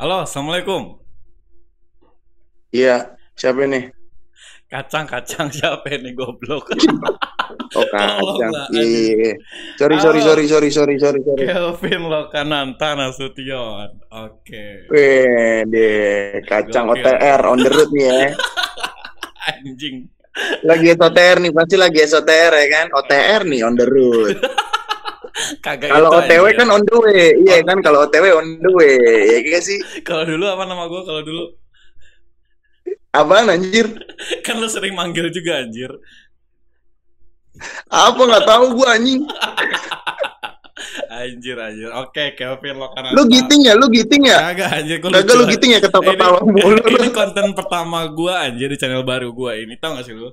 Halo, assalamualaikum. Iya, siapa nih? Kacang-kacang siapa ini goblok? Oh kacang. Iya, iya, iya. Sorry, sorry, sorry, sorry, sorry, sorry, sorry. Kelvin Lokananta Nasution. Oke. Wih, deh, kacang Gokil. OTR on the road nih ya. Anjing. Lagi OTR nih, pasti lagi SOTR ya kan? OTR nih on the road. Kagak Kalau itu, OTW anjir. kan on the way. Iya kan kalau OTW on the way. Ya kan sih? Kalau dulu apa nama gua kalau dulu? Apaan anjir? Kan lu sering manggil juga anjir. Apa nggak tahu gua anjing. Anjir anjir. Oke, Kelvin Lokananta. Lu giting ya? Lu giting ya? Kagak anjir gua Kagak lu giting ya ketawa-ketawa mulu. Ini konten pertama gua anjir di channel baru gua ini. Tahu gak sih lu?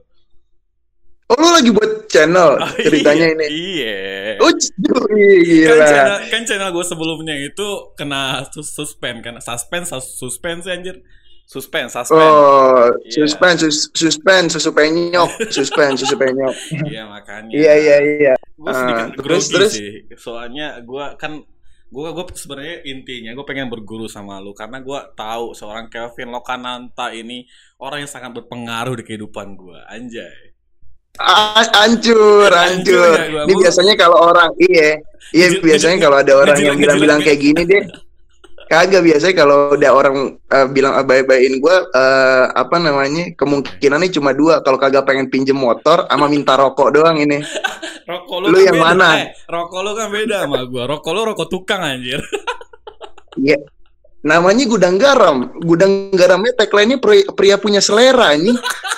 Oh lu lagi buat channel Oh, ceritanya iya. ini. Iya. Oh cuy, kan gila. channel kan channel gue sebelumnya itu kena sus suspend kan suspense sus suspense sih anjir suspense suspense Oh, Iya. suspense, sus, suspense, susu penyok, suspense, susu penyok. iya makanya Iya, iya, iya. gue sedikit Ah, grogi terus, terus? sih soalnya gue kan gue gue sebenarnya intinya gue pengen berguru sama lu karena gue tahu seorang Kelvin Lokananta ini orang yang sangat berpengaruh di kehidupan gue anjay hancur, Hancur hancur. ya. Ini biasanya kalau orang, iya, iya biasanya kalau ada orang yang bilang-bilang ngejel- kayak gini deh, kagak biasanya kalau ada orang eh, bilang bye-byein gue, eh, apa namanya, kemungkinannya cuma dua. Kalau kagak pengen pinjem motor, sama minta rokok doang ini. rokok Lu kan yang beda. mana? eh, rokok lu kan beda sama gue rokok lu rokok tukang anjir Iya. Namanya gudang garam. Gudang garamnya tagline-nya pria, pria punya selera ini.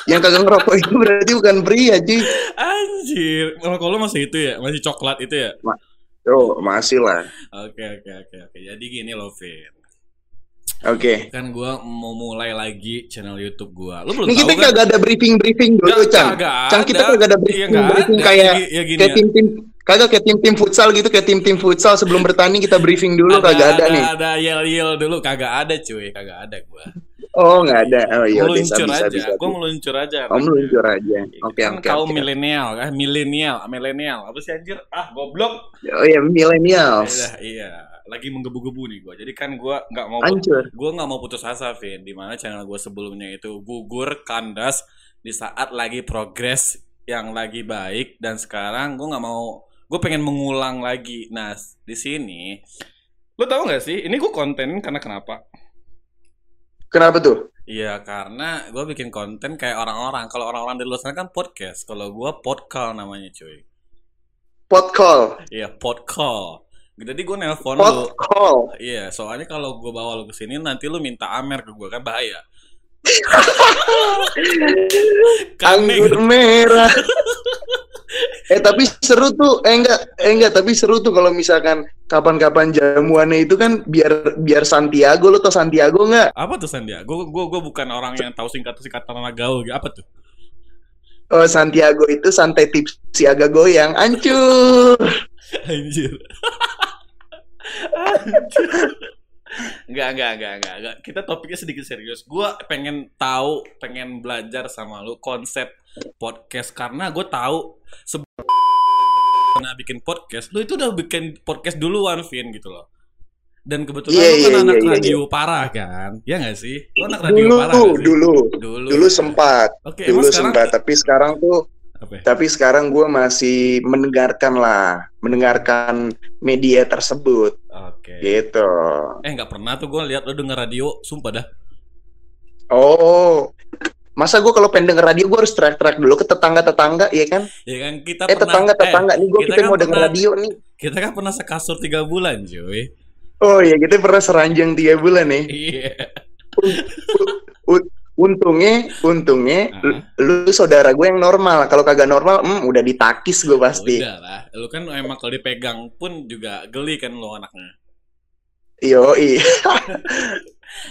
yang kagak ngerokok itu berarti bukan pria, cuy. anjir rokok lu masih itu ya masih coklat itu ya Oh, masih lah. Oke oke oke oke. Jadi gini loh, Vin. Oke. Kan gua mau mulai lagi channel YouTube gua. Lu belum Ini kita kan? kagak ada briefing-briefing dulu, Cang. Cang kita kagak ada Iya, briefing, nggak briefing kayak Ya, ya gini kayak ya. Kagak kayak tim-tim futsal gitu, kayak tim-tim futsal sebelum bertanding kita briefing dulu kagak ada, nih. Ada yel yel dulu kagak ada cuy, kagak ada gua. Oh, nggak ada. Oh iya, meluncur bisa, aja. bisa, gua bisa. meluncur aja. Oh, meluncur aja. Oke, kan oke, oke. milenial, kan milenial, milenial. Apa sih anjir? Ah, goblok. Oh iya, millennials. Iya, iya. Lagi menggebu-gebu nih gua. Jadi kan gua nggak mau gue nggak mau putus asa, Vin. Di mana channel gue sebelumnya itu gugur, kandas di saat lagi progres yang lagi baik dan sekarang gue nggak mau, gue pengen mengulang lagi. Nah, di sini, lo tau gak sih? Ini gue konten karena kenapa? Kenapa tuh? Iya, karena gue bikin konten kayak orang-orang. Kalau orang-orang di luar sana kan podcast. Kalau gue podcast namanya, cuy. Pot call. Iya, podcast. Jadi gue nelpon lu. Pot call. Iya, soalnya kalau gue bawa lu ke sini nanti lu minta amer ke gue kan bahaya. Anggur merah. eh tapi seru tuh, eh enggak, eh enggak, tapi seru tuh kalau misalkan kapan-kapan jamuannya itu kan biar biar Santiago lo tau Santiago nggak? Apa tuh Sandia? Gue gue gue bukan orang yang tahu singkat singkatan anak gaul. gitu. Apa tuh? Oh Santiago itu santai tipsi agak goyang, hancur. Anjir. Anjir. Enggak, enggak, enggak, enggak, enggak. Kita topiknya sedikit serius. Gue pengen tahu, pengen belajar sama lu konsep podcast karena gue tahu sebelum pernah bikin podcast, lu itu udah bikin podcast duluan, Vin gitu loh. Dan kebetulan Iya, lu kan iya, anak iya, iya. radio parah kan? Ya nggak sih? Lu anak radio Dulu, parah sih? dulu, Dulu. dulu sempat, Oke, emang dulu sekarang sempat. Tapi sekarang tuh, apa ya? tapi sekarang gue masih mendengarkan lah, mendengarkan media tersebut, Oke. gitu. Eh nggak pernah tuh gue lihat lu denger radio, sumpah dah. Oh, masa gue kalau pengen denger radio gue harus teriak-teriak dulu ke tetangga-tetangga, ya kan? Ya kan kita Eh tetangga-tetangga nih gue kita kita kan mau denger pernah- radio nih. kita kan pernah sekasur tiga bulan, cuy. Oh iya, kita pernah seranjang tiga bulan nih. Iya. Untungnya, untungnya, Ah. lu saudara gue yang normal. Kalau kagak normal, hmm, udah ditakis gue pasti. Udah lah, lu kan emang kalau dipegang pun juga geli kan lu anaknya. Yo, iya.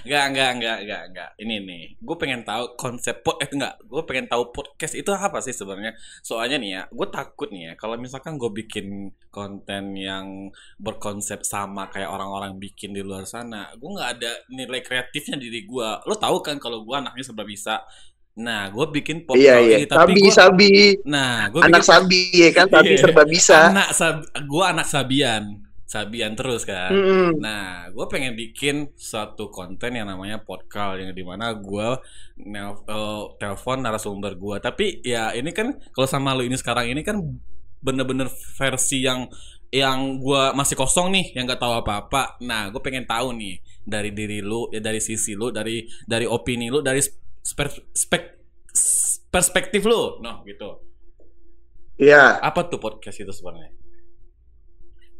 Enggak, enggak, enggak, enggak, enggak. Ini nih, gue pengen tahu konsep pod, eh enggak, gue pengen tahu podcast itu apa sih sebenarnya. Soalnya nih ya, gue takut nih ya, kalau misalkan gue bikin konten yang berkonsep sama kayak orang-orang bikin di luar sana, gue nggak ada nilai kreatifnya diri gue. Lo tahu kan kalau gue anaknya serba bisa. Nah, gue bikin podcast Iya, iya. ini, tapi Sabi, gua- sabi. nah, gue Anak sabi ya kan, sabi Iya. serba bisa. anak sab, gue anak sabian. Sabian terus kan. Mm-mm. Nah, gue pengen bikin suatu konten yang namanya podcast yang di mana gue nel- eh, telepon narasumber gue. Tapi ya ini kan kalau sama lu ini sekarang ini kan bener-bener versi yang yang gue masih kosong nih, yang nggak tahu apa-apa. Nah, gue pengen tahu nih dari diri lu, ya dari sisi lu, dari dari opini lu, dari spe- spek- perspektif lu, noh gitu. Iya. Apa tuh podcast itu sebenarnya?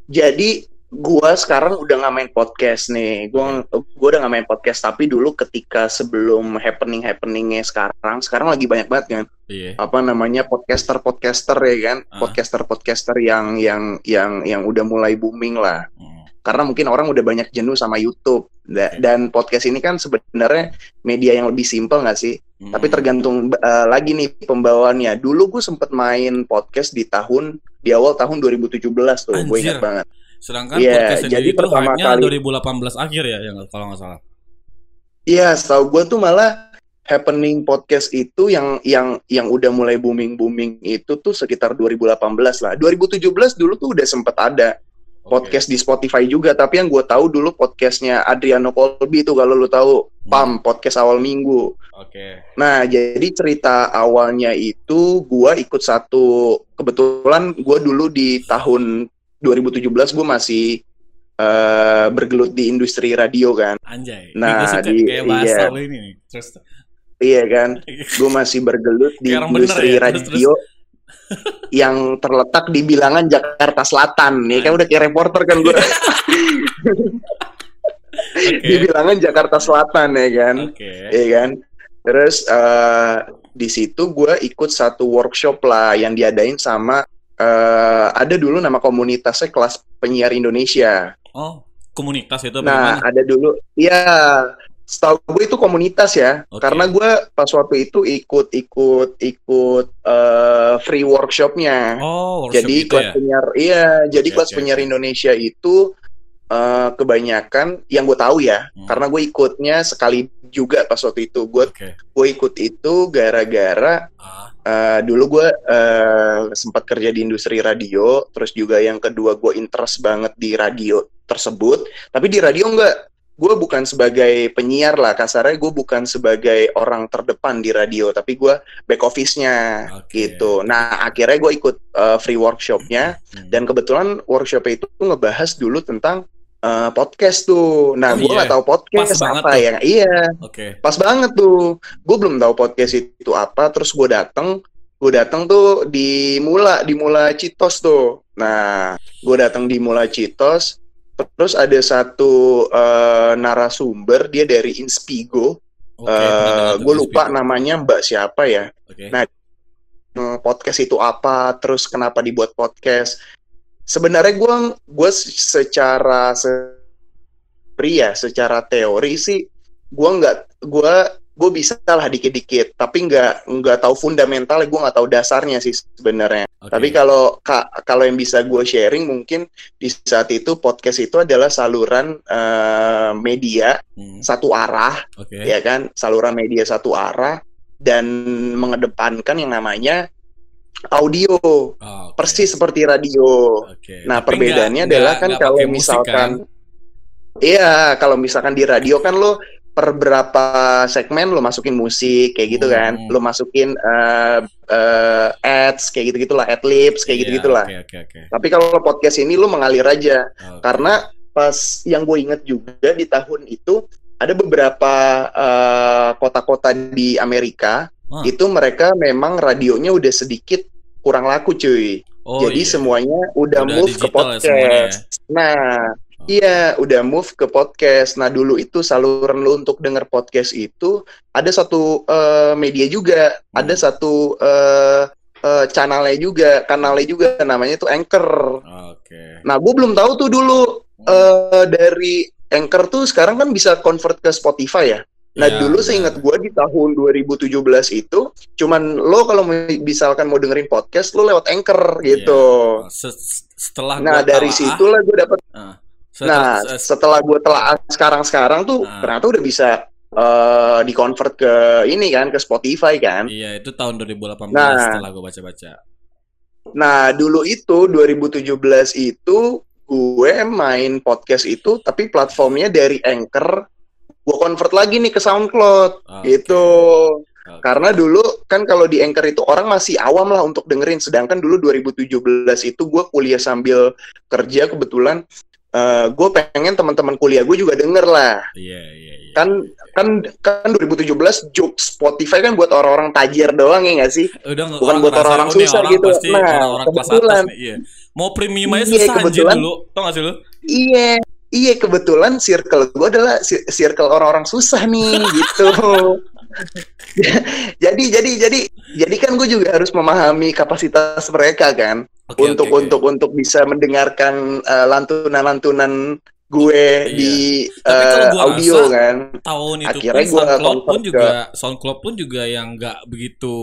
Jadi gua sekarang udah nggak main podcast nih. Gua gua udah nggak main podcast tapi dulu ketika sebelum happening happeningnya sekarang, sekarang lagi banyak banget kan Iya. apa namanya podcaster podcaster ya kan, Ah. podcaster podcaster yang yang yang yang udah mulai booming lah. Hmm. Karena mungkin orang udah banyak jenuh sama YouTube Da- Oke. dan podcast ini kan sebenarnya media yang lebih simpel nggak sih? Hmm. Tapi tergantung eh, lagi nih pembawaannya. Dulu gue sempet main podcast di tahun di awal tahun 2017 tuh, gue ingat banget. Sedangkan Iya, podcast jadi itu pertama kali- 2018 akhir ya, yang kalau nggak salah. Iya, setahu gue tuh malah happening podcast itu yang yang yang udah mulai booming booming itu tuh sekitar 2018 lah. 2017 dulu tuh udah sempet ada Podcast di Spotify juga. Tapi yang gue tahu dulu podcastnya Adriano Colby tuh kalau lu tahu PAM podcast awal minggu. Oke. Nah, jadi cerita awalnya itu gua ikut satu kebetulan gua dulu di tahun 2017 gue masih eh, bergelut di industri radio kan. Anjay. Nah, Ini gue suka di- kayak bahasa iya. ini nih. Terus Iya kan? Gue masih bergelut di bener industri ya, terus- radio yang terletak di bilangan Jakarta Selatan. Nih kan udah kayak reporter kan gue Oke. di bilangan Jakarta Selatan ya kan. Oke. Iya kan? Terus eh, di situ gue ikut satu workshop lah yang diadain sama eh, ada dulu nama komunitasnya kelas penyiar Indonesia. Oh, komunitas itu Nah, gimana? ada dulu, ya setahu gue itu komunitas ya, Oke. karena gue pas waktu itu ikut ikut ikut eh, free workshopnya. Oh, workshop jadi gitu kelas ya. penyiar, iya, jadi kelas oke, penyiar. Indonesia itu eh, kebanyakan yang gue tahu ya, Hmm. karena gue ikutnya sekali juga pas waktu itu. Gue Oke. gue ikut itu gara-gara Ah, eh, dulu gue eh, sempat kerja di industri radio, terus juga yang kedua gue interest banget di radio tersebut. Tapi di radio enggak, gue bukan sebagai penyiar lah kasarnya, gue bukan sebagai orang terdepan di radio, tapi gue back office-nya Oke. gitu. Nah akhirnya gue ikut eh, free workshopnya hmm. dan kebetulan workshop itu ngebahas dulu tentang eh, podcast tuh. Nah Oh, gue nggak iya. tahu podcast Pas apa tuh. ya. Iya. Oke. Pas banget tuh. Gue belum tahu podcast itu apa, terus gue dateng, gue dateng tuh di Mula, di Mula Citos tuh. Nah, gue datang di Mula Citos, terus ada satu eh, narasumber dia dari Inspigo. Dengar tuh gue lupa Inspigo. namanya Mbak siapa ya. Oke. Nah, Eh, podcast itu apa, terus kenapa dibuat podcast. Sebenarnya gue gue secara se pria, secara teori sih gue nggak gue gue bisa lah dikit-dikit, tapi nggak nggak tahu fundamental, gue nggak tahu dasarnya sih sebenarnya. Oke. Tapi kalau ka- kalau yang bisa gue sharing mungkin di saat itu podcast itu adalah saluran eh, media Hmm, satu arah Oke. ya kan saluran media satu arah dan mengedepankan yang namanya audio Oh, oke. persis seperti radio. Oke. Nah Tapi perbedaannya nggak- adalah nggak- kan nggak kalau musik, misalkan kan? iya kalau misalkan di radio kan lo per berapa segmen lo masukin musik kayak gitu kan, Hmm. lo masukin eh, eh, ads kayak gitu gitulah, ad libs kayak Iya, gitu gitulah. Oke, oke, oke. Tapi kalau podcast ini lo mengalir aja Oke. karena pas yang gue inget juga di tahun itu ada beberapa eh, kota-kota di Amerika Wah. itu mereka memang radionya udah sedikit kurang laku cuy. Oh, Jadi iya. semuanya udah, Udah move ke ya podcast. Nah, Oh. Iya udah move ke podcast. Nah dulu itu saluran lu untuk denger podcast itu ada satu eh, media juga, Hmm. ada satu eh, eh, channelnya juga, kanalnya juga namanya tuh Anchor. Oke. Nah, gue belum tahu tuh dulu eh dari Anchor tuh sekarang kan bisa convert ke Spotify ya. Nah, Iya, dulu benar. seingat gue di tahun 2017 itu cuman lo kalau misalkan mau dengerin podcast lo lewat Anchor gitu. Iya. Se- setelah Nah, dari telaah, situlah gue dapet Nah, setelah- gue telah sekarang-sekarang tuh Ah. ternyata udah bisa eh di-convert ke ini kan ke Spotify kan. Iya, itu tahun 2018 Nah. setelah gue baca-baca. Nah, dulu itu 2017 itu gue main podcast itu tapi platformnya dari Anchor gue convert lagi nih ke SoundCloud Oke. gitu. Oke. Karena dulu kan kalau di Anchor itu orang masih awam lah untuk dengerin. Sedangkan dulu 2017 itu gue kuliah sambil kerja kebetulan. Eh, gue pengen teman-teman kuliah gue juga denger lah. Iya, iya, iya. Kan kan kan 2017 joke Spotify kan buat orang-orang tajir doang ya nggak sih? Udah bukan orang buat orang-orang susah orang gitu. Pasti Nah, orang-orang kelas atas kebetulan. nih, iya. Mau premium aja Iya, susah anjir kebetulan. dulu. Tau gak sih lu? Iya, iya kebetulan circle gue adalah ci- circle orang-orang susah nih gitu. jadi jadi jadi jadi kan gue juga harus memahami kapasitas mereka kan Oke, untuk oke. untuk untuk bisa mendengarkan eh, lantunan-lantunan gue Iya. di gua audio rasa- kan. tahun itu Akhirnya pun SoundCloud pun convert ke- juga SoundCloud pun juga yang nggak begitu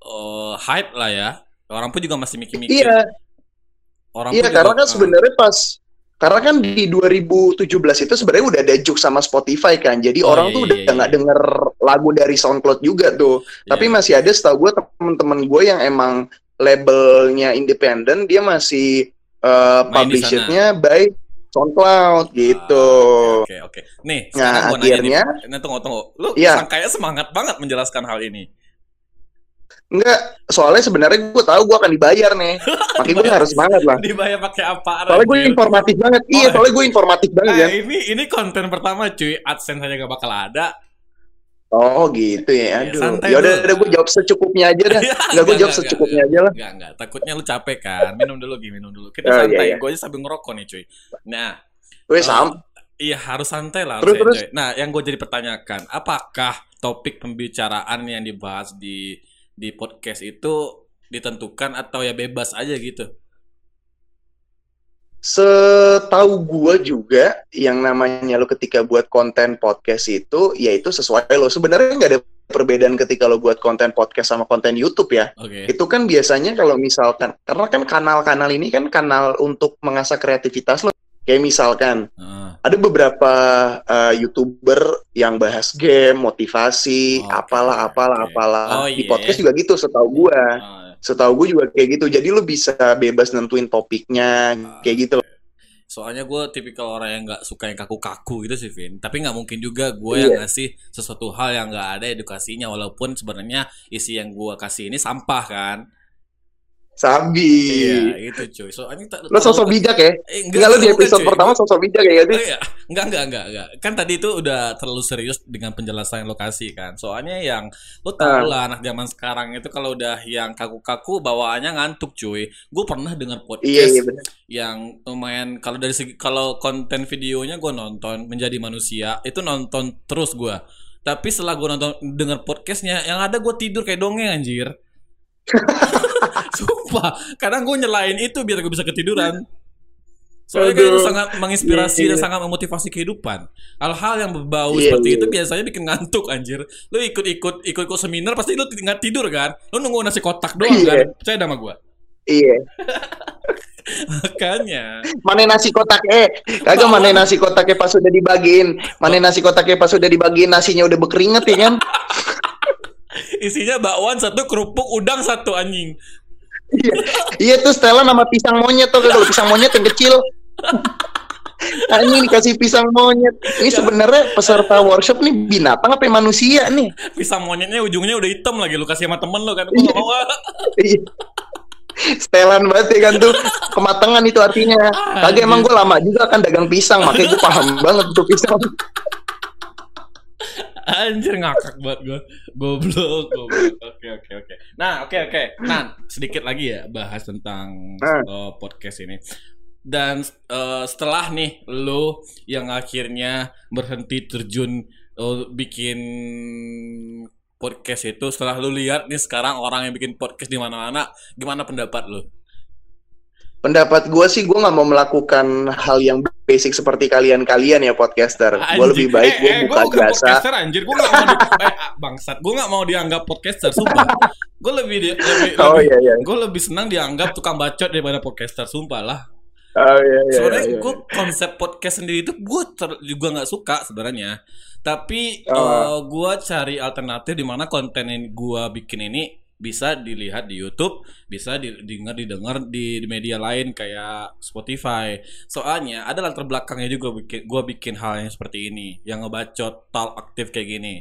eh, hype lah ya. Orang pun juga masih mikir-mikir. Iya, Orang iya karena juga, kan sebenarnya pas karena kan di 2017 itu sebenarnya udah ada juk sama Spotify kan. Jadi Oh, orang iya, tuh udah iya, nggak iya. denger lagu dari SoundCloud juga tuh. Tapi iya. masih ada setahu gue temen-temen gue yang emang labelnya independen dia masih uh, di publishernya by SoundCloud gitu. Ah, Oke, oke. Nih, Nah, sekarang gua akhirnya- nanya nih. Nah, tunggu, tunggu. Lu Iya. sangkanya semangat banget menjelaskan hal ini. Enggak, soalnya sebenarnya gue tahu gue akan dibayar nih. Makanya gue harus semangat lah. Dibayar pakai apa? Soalnya gue informatif banget. Iya, Oh. soalnya gue informatif banget Nah, ya. ini ini konten pertama cuy. AdSense aja gak bakal ada. Oh gitu ya. Iya, Aduh. santai Ya udah, udah gue jawab secukupnya aja dah. Iya, Enggak gue enggak, jawab secukupnya aja lah. Enggak, enggak. Takutnya lu capek kan. Minum dulu, Gi. Minum dulu. Kita Oh, iya, santai. iya. Gue aja sambil ngerokok nih cuy. Nah, Gue Eh, sam. Iya harus santai lah. Terus, harus terus. enjoy. Nah, yang gue jadi pertanyakan, apakah topik pembicaraan yang dibahas di di podcast itu ditentukan atau ya bebas aja gitu? Setahu gua juga yang namanya lo ketika buat konten podcast itu yaitu sesuai lo. Sebenarnya nggak ada perbedaan ketika lo buat konten podcast sama konten YouTube ya. Oke. Itu kan biasanya kalau misalkan karena kan kanal-kanal ini kan kanal untuk mengasah kreativitas lo. Kayak misalkan Heeh. ada beberapa uh, youtuber yang bahas game, motivasi, Oke, apalah, apalah, apalah. Oh, Di iya. podcast juga gitu, setahu gua. Ah, Setahu gue juga kayak gitu. Jadi lo bisa bebas nentuin topiknya, kayak gitu. Soalnya gue tipikal orang yang nggak suka yang kaku-kaku gitu sih, Vin. Tapi nggak mungkin juga gue yang Iya. ngasih sesuatu hal yang nggak ada edukasinya, walaupun sebenarnya isi yang gue kasih ini sampah kan. Sabi. Iya, itu cuy. Tak- Lo sosok bijak ya? Eh, Enggak lo di episode cuy. pertama sosok bijak ya Oh, iya. Enggak, enggak, enggak, enggak. Kan tadi itu udah terlalu serius dengan penjelasan lokasi kan. Soalnya yang lu Ah. tau lah anak zaman sekarang itu kalau udah yang kaku-kaku bawaannya ngantuk cuy. Gue pernah dengar podcast Iya iya yang lumayan kalau dari segi kalau konten videonya gue nonton menjadi manusia itu nonton terus gue. Tapi setelah gue nonton denger podcastnya yang ada gue tidur kayak dongeng anjir. Sumpah, kadang gue nyelain itu biar gue bisa ketiduran. Soalnya kan itu sangat menginspirasi Iya, dan iya. sangat memotivasi kehidupan. Hal-hal yang berbau Iya, seperti iya. itu biasanya bikin ngantuk anjir. Lu ikut-ikut ikut-ikut seminar pasti lu nggak tidur kan? Lu nunggu nasi kotak doang Iya. kan? Percaya sama gua. Iya. Makanya. Mana nasi kotak eh? Kagak mana nasi kotaknya pas udah dibagiin. Mana nasi kotaknya pas udah dibagiin nasinya udah berkeringat ya kan? Isinya bakwan satu, kerupuk udang satu anjing. Iya. Iya tuh Stella nama pisang monyet tuh kalau pisang monyet yang kecil. Anjing dikasih pisang monyet. Ini sebenarnya peserta workshop nih binatang apa manusia nih? Pisang monyetnya ujungnya udah hitam lagi lu kasih sama temen lu kan. Gua Iya. mau ah. Iya. Setelan banget ya kan tuh kematangan itu artinya. Kagak emang gue lama juga kan dagang pisang, makanya gue paham banget tuh pisang. Anjir ngakak banget gue Goblok goblok. Oke oke oke. Nah oke oke. Nah sedikit lagi ya Bahas tentang uh, podcast ini. Dan uh, setelah nih Lo yang akhirnya Berhenti terjun uh, Bikin Podcast itu Setelah lo lihat nih sekarang Orang yang bikin podcast di mana-mana Gimana pendapat lo? Pendapat gue sih gue nggak mau melakukan hal yang basic seperti kalian-kalian ya podcaster. Gue lebih baik gue eh, eh, buka gua jasa. podcaster anjir Gue gak mau di, eh, ah, Bangsat Gue gak mau dianggap podcaster Sumpah Gue lebih, di- lebih, Oh lebih iya iya. gue lebih senang dianggap tukang bacot daripada podcaster sumpah lah Oh iya iya. sebenarnya iya, iya. gue konsep podcast sendiri itu gue juga nggak suka sebenarnya tapi Oh. gue cari alternatif di mana konten yang gue bikin ini bisa dilihat di YouTube, bisa didengar didengar di, di media lain kayak Spotify. Soalnya ada latar belakangnya juga bikin gua bikin hal yang seperti ini, yang ngebacot talk aktif kayak gini.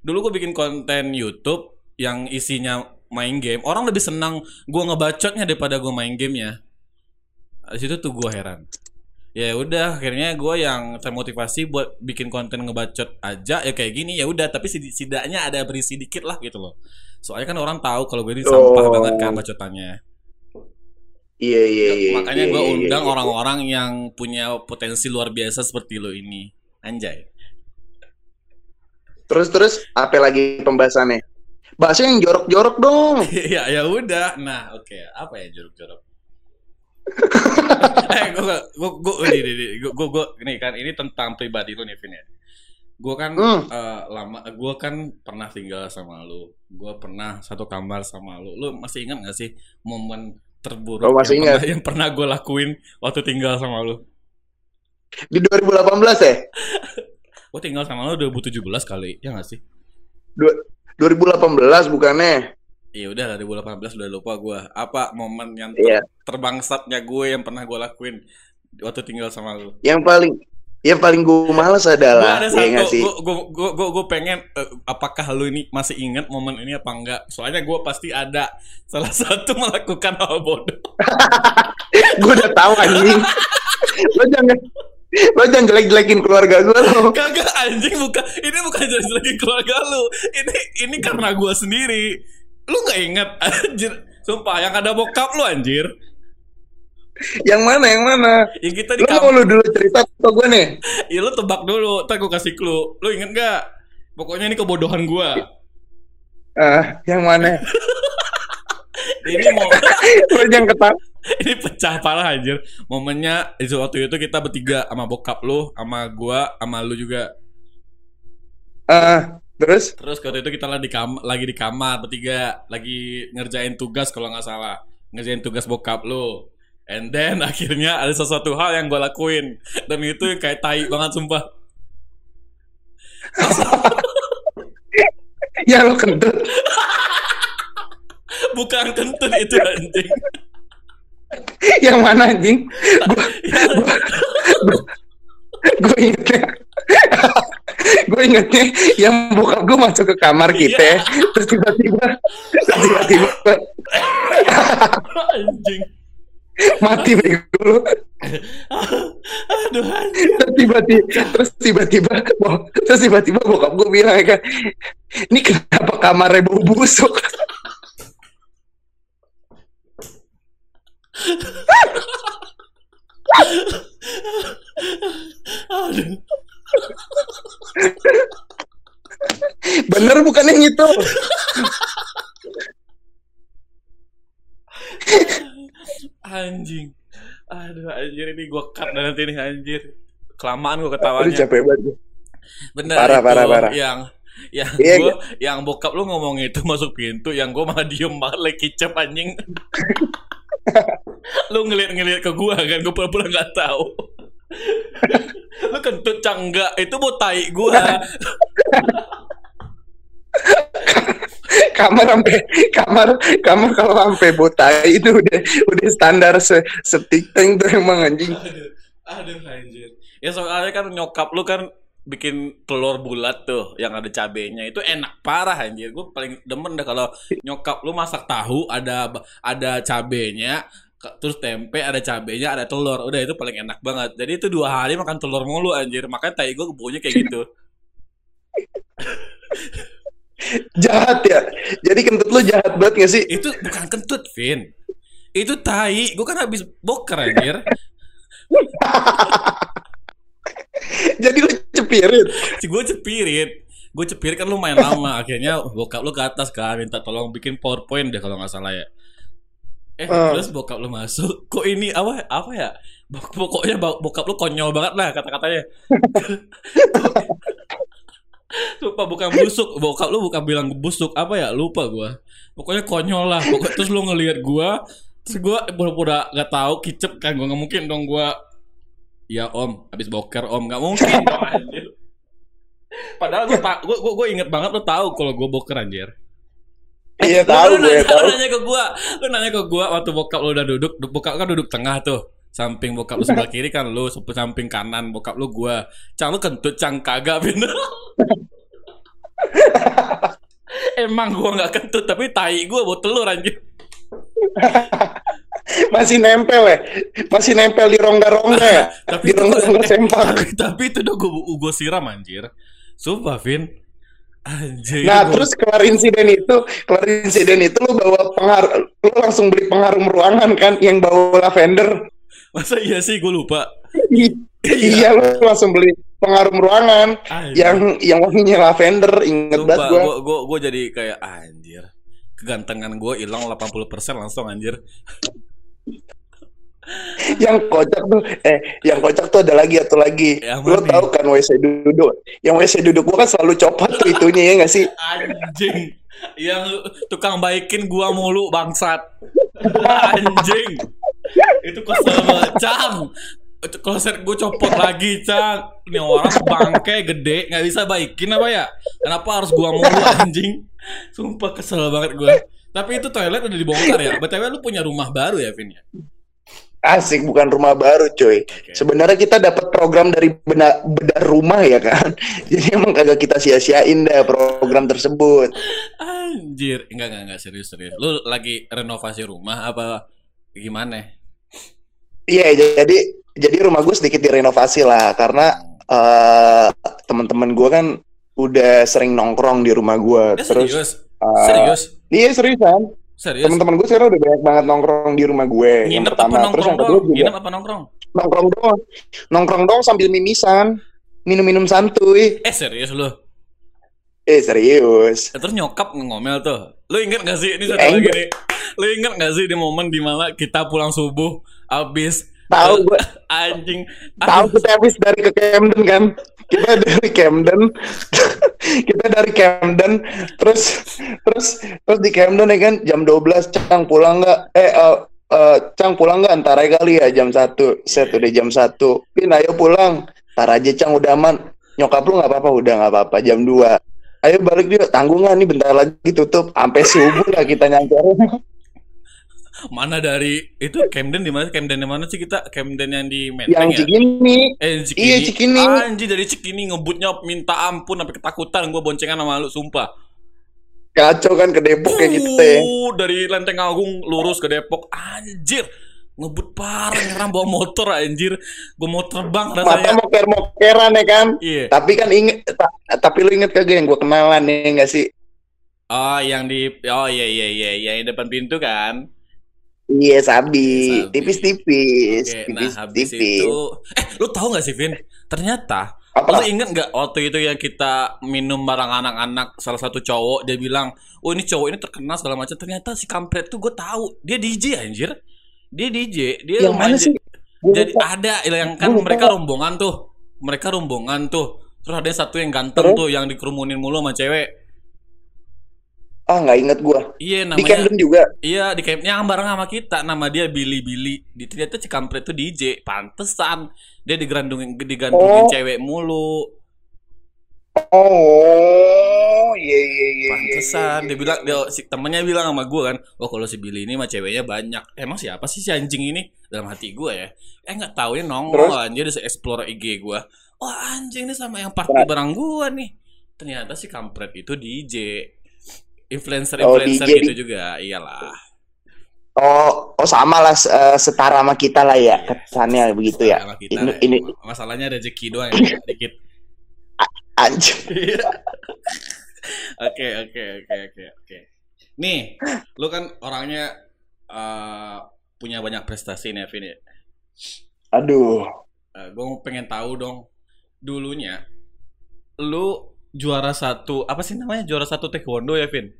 Dulu gue bikin konten YouTube yang isinya main game, orang lebih senang gua ngebacotnya daripada gua main gamenya. Di situ tuh gua heran. Ya udah, akhirnya gue yang termotivasi buat bikin konten ngebacot aja ya kayak gini ya udah, tapi setidaknya ada berisi dikit lah gitu loh. Soalnya kan orang tahu kalau gue ini sampah Oh. banget kan bacotannya. Iya iya iya. Makanya iya, gue iya, undang iya. orang-orang yang punya potensi luar biasa seperti lo ini. Anjay. Terus terus apa lagi pembahasannya? Bahasnya yang jorok-jorok dong. ya ya udah. Nah, oke. Apa ya jorok-jorok? eh, gue gue gue ini ini gue gue gue ini kan ini tentang pribadi lu nih Vin ya. Gue kan Hmm. eh, lama gue kan pernah tinggal sama lu. Gue pernah satu kamar sama lu. Lu masih ingat gak sih momen terburuk Oh, masih yang, pernah, yang pernah gue lakuin waktu tinggal sama lu? Di 2018 ya? Gue tinggal sama lu 2017 kali, ya gak sih? 2018 bukannya? Iya udah 2018 udah lupa gue. Apa momen yang ter- Iya. terbangsatnya gue yang pernah gue lakuin waktu tinggal sama lu? Yang paling yang paling gue males Gue adalah ada ya satu, sih? gue gue gue gue pengen eh, apakah lu ini masih ingat momen ini apa enggak? Soalnya gue pasti ada salah satu melakukan hal bodoh. gue udah tahu anjing. lo jangan lo jangan jelek-jelekin keluarga gue lo. Kagak anjing bukan ini bukan lagi keluarga lu. Ini ini karena gue sendiri. Lu nggak ingat anjir? Sumpah yang ada bokap lu anjir. Yang mana yang mana? Yang kita di kamar mau lu dulu cerita atau gue nih? Iya lu tebak dulu, ntar gue kasih clue. Lu inget gak? Pokoknya ini kebodohan gua. Ah, yang mana? Ini mau lo jangan ketawa. ini pecah parah anjir. Momennya itu waktu itu kita bertiga sama bokap lu, sama gua, sama lu juga. Ah, terus? Terus waktu itu kita lagi di kamar, lagi di kamar bertiga, lagi ngerjain tugas kalau nggak salah, ngerjain tugas bokap lu. And then akhirnya ada sesuatu hal yang gua lakuin dan itu kayak tai banget sumpah. Ya lo kentut. Bukan kentut itu anjing. Yang mana anjing? Gue ingetnya. gue ingetnya yang bokap gue masuk ke kamar kita terus tiba-tiba tiba-tiba anjing. Mati bego lu. Aduh terus tiba-tiba terus tiba-tiba terus tiba-tiba bokap gue bilang ya kan ini kenapa kamarnya bau busuk Aduh. bener bukan yang itu Anjing. Aduh anjir ini gua cut dan nanti nih anjir. Kelamaan aduh ketawanya. capek banget Bener Parah, itu parah, parah. yang yang Iya, gua yang bokap lu ngomong itu masuk pintu yang gua malah diem banget lagi kicap anjing. lu ngeliat-ngeliat ke gua kan gua pura-pura nggak tahu. lu kentut cangga itu mau tai gua. kamar sampai kamar kamar kalau sampai botai itu udah udah standar se setik tank tuh emang anjing. Aduh, aduh anjir. Ya soalnya kan nyokap lu kan bikin telur bulat tuh yang ada cabenya. Itu enak parah anjir. Gue paling demen dah kalau nyokap lu masak tahu ada ada cabenya terus tempe ada cabenya ada telur. Udah itu paling enak banget. Jadi itu dua hari makan telur mulu anjir. Makanya tai gue baunya kayak gitu jahat ya? Jadi kentut lu jahat banget gak sih? Itu bukan kentut Vin. Itu tai. Gue kan habis boker anjir. Jadi lu cepirin? Si gue cepirit. Gue cepirit kan lumayan lama. Akhirnya bokap lu ke atas kan minta tolong bikin powerpoint deh kalau nggak salah ya. Eh Hmm. terus bokap lu masuk. Kok ini apa apa ya? Pokoknya bo- bokap lu konyol banget lah kata-katanya lupa bukan busuk bokap lu bukan bilang busuk apa ya lupa gua pokoknya konyol lah pokoknya terus lu ngelihat gua terus gua pura-pura nggak tahu kicep kan gua nggak mungkin dong gua ya om habis boker om nggak mungkin dong anjir Padahal gue tak, gue gue inget banget lo tahu kalau gue boker anjir. Iya Lu- tahu lu, gue nanya, tahu. lu nanya ke gua, lu nanya ke gua waktu bokap lu udah duduk, du- bokap kan duduk tengah tuh. Samping bokap lu sebelah kiri kan lu, samping kanan bokap lu gua. Cang lu kentut, cang kagak bener. Emang gua nggak kentut tapi tai gua buat telur anjir. Masih nempel ya? Masih nempel di rongga-rongga ya? Tapi di rongga-rongga sempak. tapi, tapi itu udah gua, gua siram anjir. Sumpah, Vin. Anjir. Nah, gua- terus kelar insiden itu, kelar insiden itu lu bawa pengaruh, lu langsung beli pengharum ruangan kan yang bawa lavender. masa iya sih gua lupa. I- iya, lu langsung beli pengharum ruangan Anjir. yang yang wanginya lavender. Ingat banget gua, gua, gua jadi kayak anjir. Kegantengan gua hilang 80% langsung anjir. Yang kocak tuh, eh, yang kocak tuh ada lagi atau lagi. Yang Lu tahu kan WC duduk? Yang WC duduk gua kan selalu copot tuh itunya ya nggak sih? Anjing. Yang tukang baikin gua mulu bangsat. Anjing. Itu kesel banget, Cang. Kloset gua copot lagi, Cang. Ini orang bangke gede, nggak bisa baikin apa ya? Kenapa harus gua mulu anjing? Sumpah kesel banget gua. Tapi itu toilet udah dibongkar ya. BTW lu punya rumah baru ya, Vin ya? Asik bukan rumah baru cuy. Oke. Sebenarnya kita dapat program dari bedah, bedah rumah ya kan. Jadi emang kagak kita sia-siain dah program tersebut. Anjir, enggak enggak enggak serius serius. Lu lagi renovasi rumah apa gimana? Iya jadi jadi rumah gue sedikit direnovasi lah karena eh teman-teman gue kan udah sering nongkrong di rumah gue. Eh, Terus serius? eh, serius? Iya seriusan. Serius? Teman-teman gue sekarang udah banyak banget nongkrong di rumah gue. yang Nginep apa pertama, terus nongkrong yang kedua juga Nginep apa nongkrong? nongkrong dong, nongkrong dong sambil mimisan, minum-minum santuy. Eh serius lu? Eh serius. Terus nyokap ngomel tuh. Lu inget gak sih ini satu lagi nih? Lu inget gak sih di momen di mana kita pulang subuh abis Tahu gue, anjing tahu kita habis dari ke Camden kan? Kita dari Camden, kita dari Camden, terus terus terus di Camden ya kan jam 12 Cang pulang nggak? Eh eh, eh, Cang pulang nggak? Ntar aja kali ya jam satu. Set udah jam satu. Pin ayo pulang. Ntar aja Cang udah aman. Nyokap lu nggak apa-apa udah nggak apa-apa jam 2 Ayo balik dia tanggungan nih bentar lagi tutup sampai subuh lah kita nyampe. mana dari itu Camden di mana? Camden di mana sih kita? Camden yang di Menteng Yang ya? Cikini. Eh, Cikini. Iya, Cikini. Anjir dari Cikini ngebutnya minta ampun sampai ketakutan gua boncengan sama lu sumpah. Kacau kan ke Depok kayak gitu ya. Uh, dari Lenteng Agung lurus ke Depok. Anjir. Ngebut parah nyeram bawa motor anjir. Gua mau terbang Mata rasanya. moker-mokeran ya kan. Iya. Tapi kan inget, ta- tapi lu inget kagak yang gue kenalan nih nggak sih? Oh, yang di Oh iya iya iya, iya, yang depan pintu kan. Iya sabi, Sabi. tipis-tipis, Oke, nah habis tipis-tipis. itu eh lu tahu gak sih Vin? Ternyata Apa? Lu inget nggak waktu itu yang kita minum bareng anak-anak salah satu cowok dia bilang, oh ini cowok ini terkenal segala macam. Ternyata si kampret tuh gue tahu dia DJ anjir. Dia DJ, dia Yang mana sih? Gua Jadi lupa. ada yang kan Gua lupa. mereka rombongan tuh, mereka rombongan tuh. Terus ada satu yang ganteng Terus? tuh yang dikerumunin mulu sama cewek. Ah nggak inget gue. Iya Di namanya. Camden juga. Iya di camp yang bareng sama kita nama dia Billy Billy. Di ternyata si kampret tuh DJ. Pantesan dia digandungin digandungin Oh. cewek mulu. Oh, iya iya iya. iya, Pantesan iya, dia iya. bilang dia si temennya bilang sama gue kan, oh kalau si Billy ini mah ceweknya banyak. Emang siapa sih si anjing ini dalam hati gue ya? Eh nggak tahu ya nongol anjir dia explore IG gue. Wah anjing ini sama yang party Berat. bareng gue nih. Ternyata si kampret itu DJ. Influencer Oh, influencer DJ. gitu juga, iyalah. Oh, oh sama lah eh, setara sama kita lah ya Iya. kesannya begitu ya. Kita, Ini, ya. ini masalahnya rezeki doang ya dikit. anjir. Iya. Oke oke oke oke oke. Nih, lu kan orangnya eh, punya banyak prestasi nih, Vin. ya. Aduh. gue pengen tahu dong, dulunya lu juara satu apa sih namanya juara satu taekwondo ya, Vin?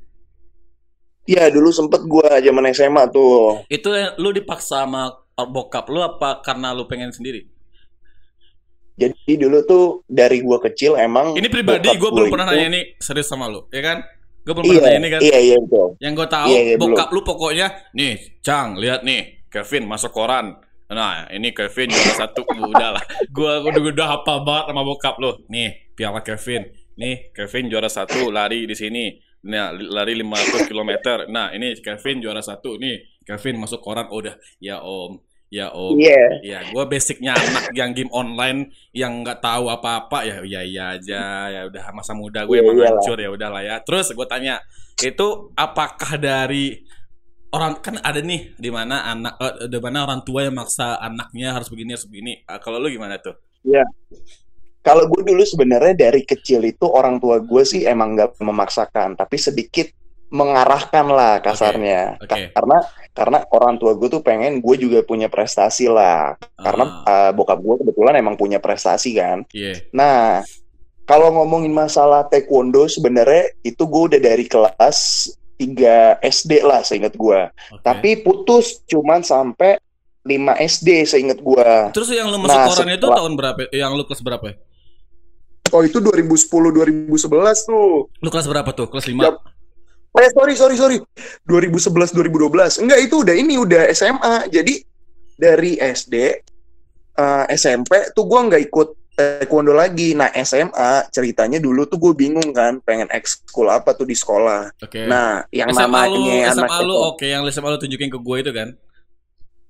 Ya dulu sempet gua zaman SMA tuh. Itu lu dipaksa sama bokap lu apa karena lu pengen sendiri? Jadi dulu tuh dari gua kecil emang Ini pribadi, gue belum pernah itu- nanya ini serius sama lu, ya kan? Gue belum Iya, pernah nanya ini kan? iya iya betul. Yang gue tahu Iya, iya, bokap lu pokoknya nih, Cang, lihat nih, Kevin masuk koran. Nah, ini Kevin juara satu, udah lah. Gua gua udah, udah hafal banget sama bokap lu. Nih, piala Kevin. Nih, Kevin juara satu lari di sini. Nah, lari 500 km. Nah, ini Kevin juara satu nih. Kevin masuk koran oh, udah. Ya Om, ya Om. Iya. Ya, gue basicnya anak yang game online yang nggak tahu apa-apa ya, ya iya aja ya udah masa muda gue Iya, emang iyalah. hancur ya udahlah ya. Terus gue tanya itu apakah dari orang kan ada nih di mana anak eh, di mana orang tua yang maksa anaknya harus begini harus begini. Ah, kalau lu gimana tuh? Kalau gue dulu sebenarnya dari kecil itu orang tua gue sih emang nggak memaksakan, tapi sedikit mengarahkan lah kasarnya. Oke, oke. Karena karena orang tua gue tuh pengen gue juga punya prestasi lah. Karena Ah, eh, bokap gue kebetulan emang punya prestasi kan. iya. Nah, kalau ngomongin masalah taekwondo sebenarnya itu gue udah dari kelas 3 SD lah seingat gue. Oke. Tapi putus cuman sampai 5 SD seingat gue. Terus yang lu masuk Nah, koran itu tahun berapa? Yang lu kelas berapa? Oh itu 2010 2011 tuh. Lu kelas berapa tuh? Kelas 5? Yap. Eh sorry sorry sorry 2011 2012 enggak itu udah ini udah SMA jadi dari SD eh, SMP tuh gua nggak ikut taekwondo lagi nah SMA ceritanya dulu tuh gue bingung kan pengen ekskul apa tuh di sekolah Oke. nah yang SMA lu, namanya SMA anak lu oke, yang SMA lu tunjukin ke gue itu kan?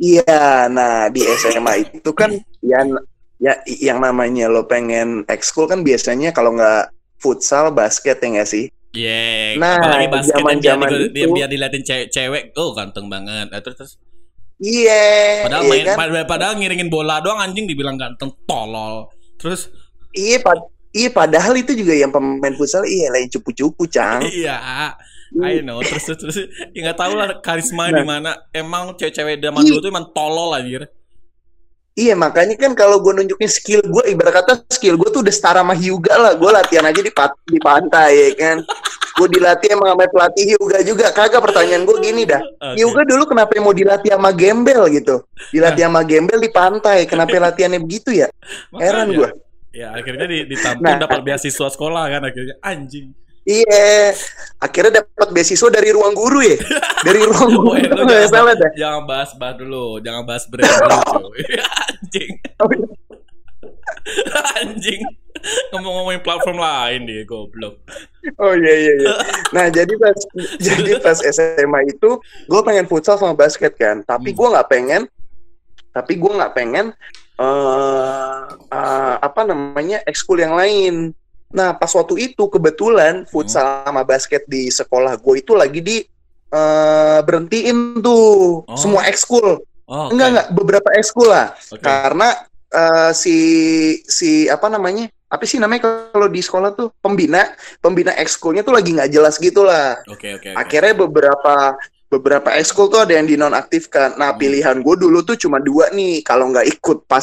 iya nah di SMA itu kan yang ya yang namanya lo pengen ekskul kan biasanya kalau nggak futsal basket ya nggak sih Iya, Nah, apalagi basket yang biar, di- itu- biar diliatin cewek, cewek, oh ganteng banget. Nah, terus, terus iya padahal iya main, kan? padahal, padahal ngiringin bola doang anjing dibilang ganteng, tolol. Terus Iya, pad iya padahal itu juga yang pemain futsal iya lain cupu-cupu, Cang. iya, I know. Terus terus, terus ya nggak tahu lah karisma di Nah. mana. Emang cewek-cewek zaman dulu tuh emang tolol anjir. Iya, makanya kan kalau gue nunjukin skill gue, ibarat kata skill gue tuh udah setara sama Hyuga lah. Gue latihan aja di, pat- di pantai, ya kan. Gue dilatih sama sama pelatih Hyuga juga. Kagak pertanyaan gue gini dah. Oke. Hyuga dulu kenapa mau dilatih sama gembel gitu? Dilatih sama gembel di pantai. Kenapa latihannya begitu ya? Heran gue. Ya akhirnya di- ditampung Nah. dapat beasiswa sekolah kan akhirnya anjing. Iya, akhirnya dapat beasiswa dari ruang guru ya. Dari ruang guru. Woy, lu Nggak jangan, salah dah. jangan bahas bahas dulu, jangan bahas brand dulu. anjing. anjing. Ngomong-ngomongin platform lain dia goblok. Oh iya iya iya. Nah jadi pas jadi pas SMA itu gue pengen futsal sama basket kan, tapi Hmm. gue nggak pengen, tapi gue nggak pengen eh eh, apa namanya ekskul yang lain. Nah pas waktu itu kebetulan futsal sama basket di sekolah gue itu lagi di eh, berhentiin tuh Oh. semua ekskul. Oh, oke. Enggak enggak beberapa ekskul lah Oke. karena eh, si si apa namanya apa sih namanya kalau di sekolah tuh pembina pembina ekskulnya tuh lagi nggak jelas gitu lah Oke oke. oke. akhirnya beberapa beberapa ekskul tuh ada yang dinonaktifkan nah Hmm. pilihan gue dulu tuh cuma dua nih kalau nggak ikut pas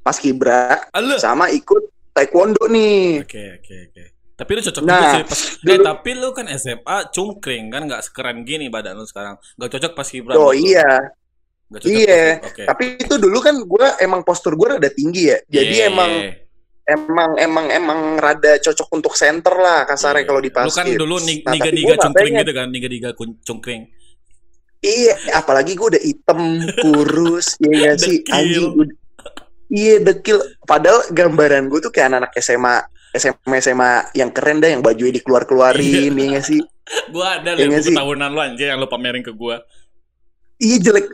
pas kibra Aduh. sama ikut taekwondo nih Oke oke oke. Tapi lu cocok Nah, juga sih pas. Eh, tapi lu kan SMA cungkring kan nggak sekeren gini badan lu sekarang. Nggak cocok pas Kibra. oh iya Nggak cocok iya. pas- Oke. tapi itu dulu kan gue emang postur gue rada tinggi ya jadi Iya, emang iya. emang emang emang rada cocok untuk center lah kasarnya Iya. kalau di Lu kan dulu nig- Nah, niga-niga cungkring gitu kan, niga-niga kun- cungkring. Iya, apalagi gue udah hitam, kurus, ya nggak sih, anjing. Iya, dekil. Padahal gambaran gue tuh kayak anak-anak SMA, SMA SMA yang keren dah, yang bajunya dikeluar-keluarin, ya nggak sih. Gua ada Iya nggak buku sih? tahunan lu anjir yang lu pamerin ke gua. Iya jelek,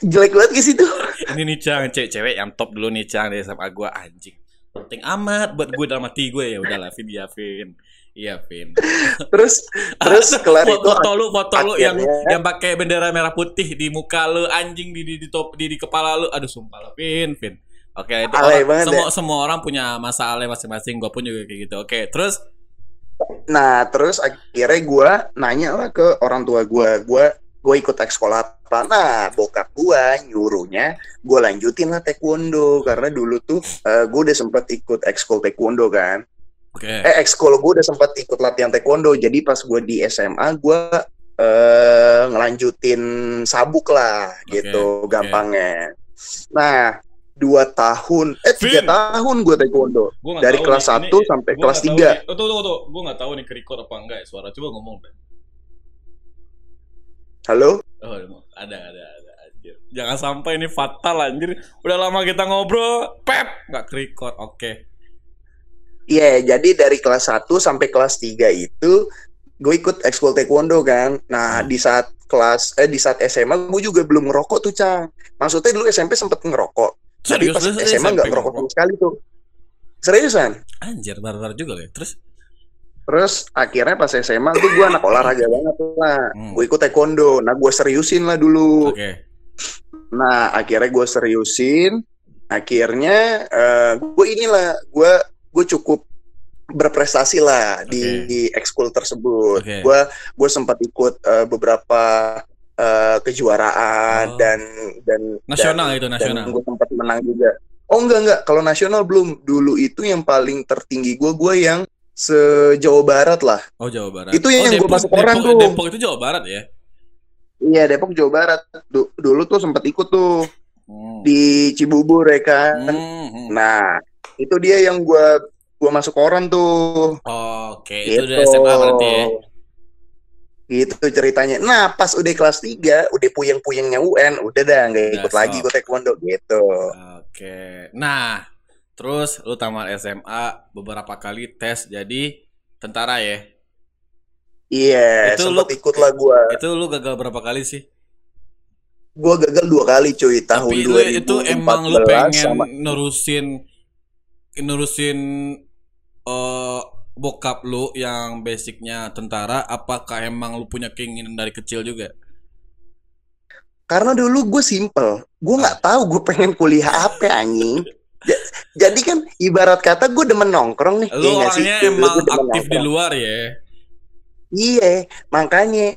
jelek banget ke situ. Ini nih Cang, cewek-cewek yang top dulu nih Cang dari SMA gua anjing. Penting amat buat gue dalam hati gue ya udahlah Vin ya Vin. Iya Vin. Terus, terus kelar foto, itu. foto lu foto lu yang akhirnya- yang pakai bendera merah putih di muka lu anjing di di, di top di, di kepala lu aduh sumpah lah Vin Vin oke itu Alay orang- banget ya. semua semua orang punya masalah masing-masing gue pun juga kayak gitu oke terus Nah, terus akhirnya gue nanya lah ke orang tua gue, gue gue ikut tes sekolah apa? Nah, bokap gue nyuruhnya gue lanjutin lah taekwondo karena dulu tuh gue udah sempet ikut ekskul taekwondo kan. oke eh ekskul gue udah sempat ikut latihan taekwondo jadi pas gue di SMA gue eh ngelanjutin sabuk lah gitu oke. gampangnya nah dua tahun. Eh tiga tahun gue taekwondo. Gua dari kelas nih, 1 ini- sampai gua kelas nggak tahu 3 nih- oh, tuh tuh tuh gue nggak tahu nih ke record apa enggak ya suara. Coba ngomong deh halo? Oh ada ada ada anjir. Jangan sampai ini fatal anjir. Udah lama kita ngobrol. Pep! Nggak ke record oke. Iya, jadi dari kelas 1 sampai kelas 3 itu gue ikut ekskul taekwondo kan. Nah, Hmm. di saat kelas eh di saat SMA gue juga belum ngerokok tuh, Cang. Maksudnya dulu SMP sempet ngerokok. Tapi Serius, pas SMA nggak ngerokok sama sekali tuh. Seriusan. Anjir, barbar juga ya. Terus Terus akhirnya pas SMA tuh gue anak olahraga banget lah. Hmm. Gue ikut taekwondo. Nah, gue seriusin lah dulu. oke. Nah, akhirnya gue seriusin. Akhirnya eh, gue inilah, gue gue cukup berprestasi lah di, Oke. di ekskul tersebut. Gue gue sempat ikut eh, beberapa eh, kejuaraan Oh. dan dan Nasional dan, itu, nasional. Dan gue sempat menang juga. Oh enggak enggak, kalau nasional belum. Dulu itu yang paling tertinggi gue gue yang se-Jawa Barat lah. Oh, Jawa Barat. Itu yang oh, gua masuk orang Depok, tuh. Depok itu Jawa Barat ya? Iya Depok Jawa Barat. Du- dulu tuh sempat ikut tuh Hmm. di Cibubur ya kan. Hmm, hmm. Nah, itu dia yang gua gua masuk koran tuh. Oke, itu Gitu. udah SMA berarti ya. Gitu ceritanya. Nah, pas udah kelas 3, udah puyeng-puyengnya UN, udah dah nggak ikut lagi stop. gue taekwondo gitu. Oke. Nah, terus lu tamat SMA beberapa kali tes jadi tentara ya? Iya, Itu sempat lu- ikut lah gua. Itu lu gagal berapa kali sih? Gua gagal dua kali cuy tahun Tapi lu 2014 itu emang lu pengen sama nerusin nerusin eh bokap lu yang basicnya tentara apakah emang lu punya keinginan dari kecil juga? karena dulu gue simple. Gue Ah. nggak tahu gue pengen kuliah apa anjing. Ja- Jadi kan ibarat kata gue demen nongkrong nih. Lu sih? orangnya Dulu emang aktif di nongkrong. luar ya? Iya, makanya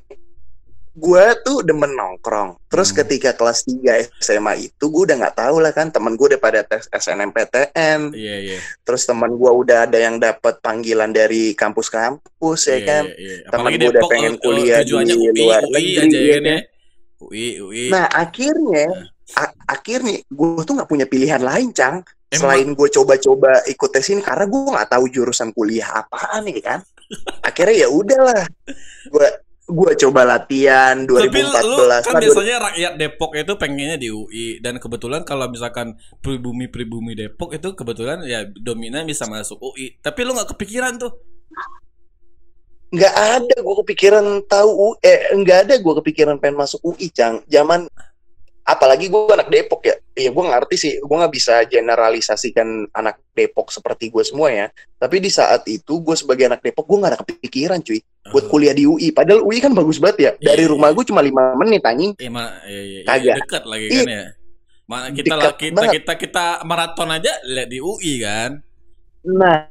gue tuh demen nongkrong. Terus Hmm. ketika kelas 3 SMA itu gue udah nggak tahu lah kan temen gue udah pada tes SNMPTN. Iya, iya. Terus teman gue udah ada yang dapat panggilan dari kampus-kampus ya Iya, kan. iya, iya. Temen gua udah pengen eh, kuliah di UI, luar UI negeri, aja ya kan ya. UI, UI. Nah akhirnya, akhirnya gue tuh nggak punya pilihan lain, Cang. Emang- Selain gue coba-coba ikut tes ini karena gue nggak tahu jurusan kuliah apaan nih kan. Akhirnya ya udahlah, gue gue coba latihan Tapi lu 2014 kan biasanya rakyat Depok itu pengennya di UI dan kebetulan kalau misalkan pribumi-pribumi Depok itu kebetulan ya dominan bisa masuk UI. Tapi lu nggak kepikiran tuh. nggak ada gue kepikiran tahu eh nggak ada gue kepikiran pengen masuk UI cang. Zaman apalagi gue anak Depok ya. Iya gue ngerti sih. Gue nggak bisa generalisasikan anak Depok seperti gue semua ya. Tapi di saat itu gue sebagai anak Depok gue nggak ada kepikiran cuy buat kuliah di UI padahal UI kan bagus banget ya dari Iya. rumah gue cuma lima menit anjing ma- iya, iya, iya, Kagak. dekat lagi Iya. kan ya. Mana kita Dekat lah kita, banget. kita kita maraton aja lihat di UI kan. nah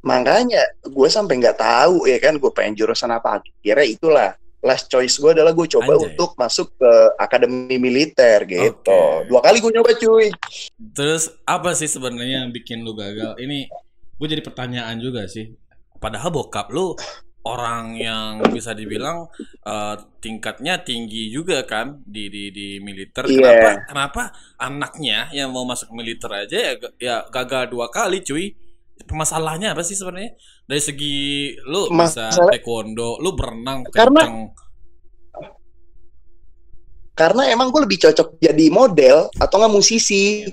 makanya gue sampai nggak tahu ya kan gue pengen jurusan apa akhirnya itulah last choice gue adalah gue coba Anjay. untuk masuk ke akademi militer gitu Oke. dua kali gue nyoba cuy Terus apa sih sebenarnya yang bikin lu gagal? Ini gue jadi pertanyaan juga sih. Padahal bokap lu orang yang bisa dibilang eh, tingkatnya tinggi juga kan di di di militer. Iya. Kenapa kenapa anaknya yang mau masuk militer aja ya ya gagal dua kali cuy? Masalahnya apa sih sebenarnya? Dari segi lu bisa Masalah- taekwondo, lu berenang Karena- kenceng. karena emang gue lebih cocok jadi model atau nggak musisi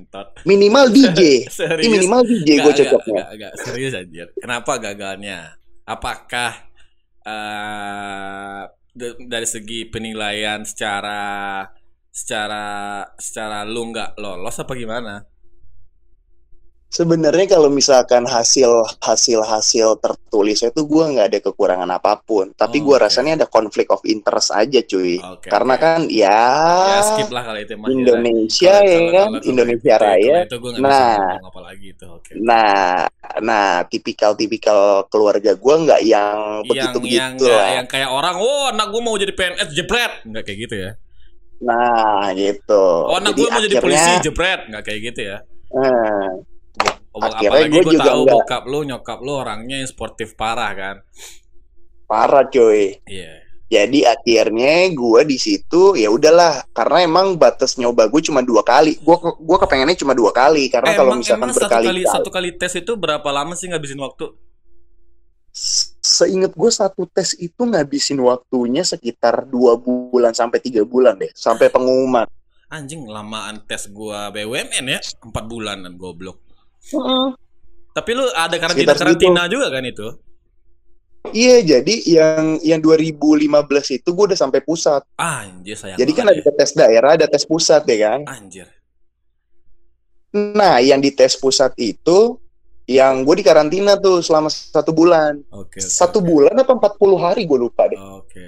minimal DJ Ini minimal DJ gue cocoknya nggak, nggak, nggak. serius anjir. Kenapa gagalnya? Apakah d- dari segi penilaian secara secara secara lu nggak lolos apa gimana? Sebenarnya kalau misalkan hasil hasil hasil tertulisnya tuh gue nggak ada kekurangan apa pun tapi Oh, gue oke. rasanya ada konflik of interest aja cuy Oke. karena oke. kan ya, ya skip lah kalau itu mah. Indonesia ya kalau- kan kalau- kalau Indonesia itu- Raya Itu, itu Nah. ngomong apa lagi itu. Oke. nah nah tipikal tipikal keluarga gue nggak yang begitu yang yang begitu nggak- lah yang kayak orang, oh anak gue mau jadi PNS jebret, nggak kayak gitu ya. nah gitu Oh anak gue mau jadi polisi jebret, nggak kayak gitu ya. Oh, Akhirnya gue juga tahu nggak- bokap lu, nyokap lu orangnya yang sportif parah kan. parah cuy Iya. Jadi akhirnya gue di situ ya udahlah karena emang batas nyoba gue cuma dua kali. Gue gue kepengennya cuma dua kali karena Eh, kalau misalkan emang satu berkali kali satu kali tes itu berapa lama sih ngabisin waktu? seinget gue satu tes itu ngabisin waktunya sekitar dua bulan sampai tiga bulan deh sampai pengumuman. Anjing lamaan tes gua BUMN ya, empat bulanan goblok. Tapi lu ada karantina Sekitar karantina juga kan itu? Iya, jadi yang yang 2015 itu gue udah sampai pusat. Anjir sayang Jadi kan banget ada tes daerah, ada tes pusat ya kan. ya. Anjir. Nah, yang di tes pusat itu yang gue di karantina tuh selama satu bulan. Oke. oke, Satu oke. bulan apa 40 hari gue lupa deh. Oke.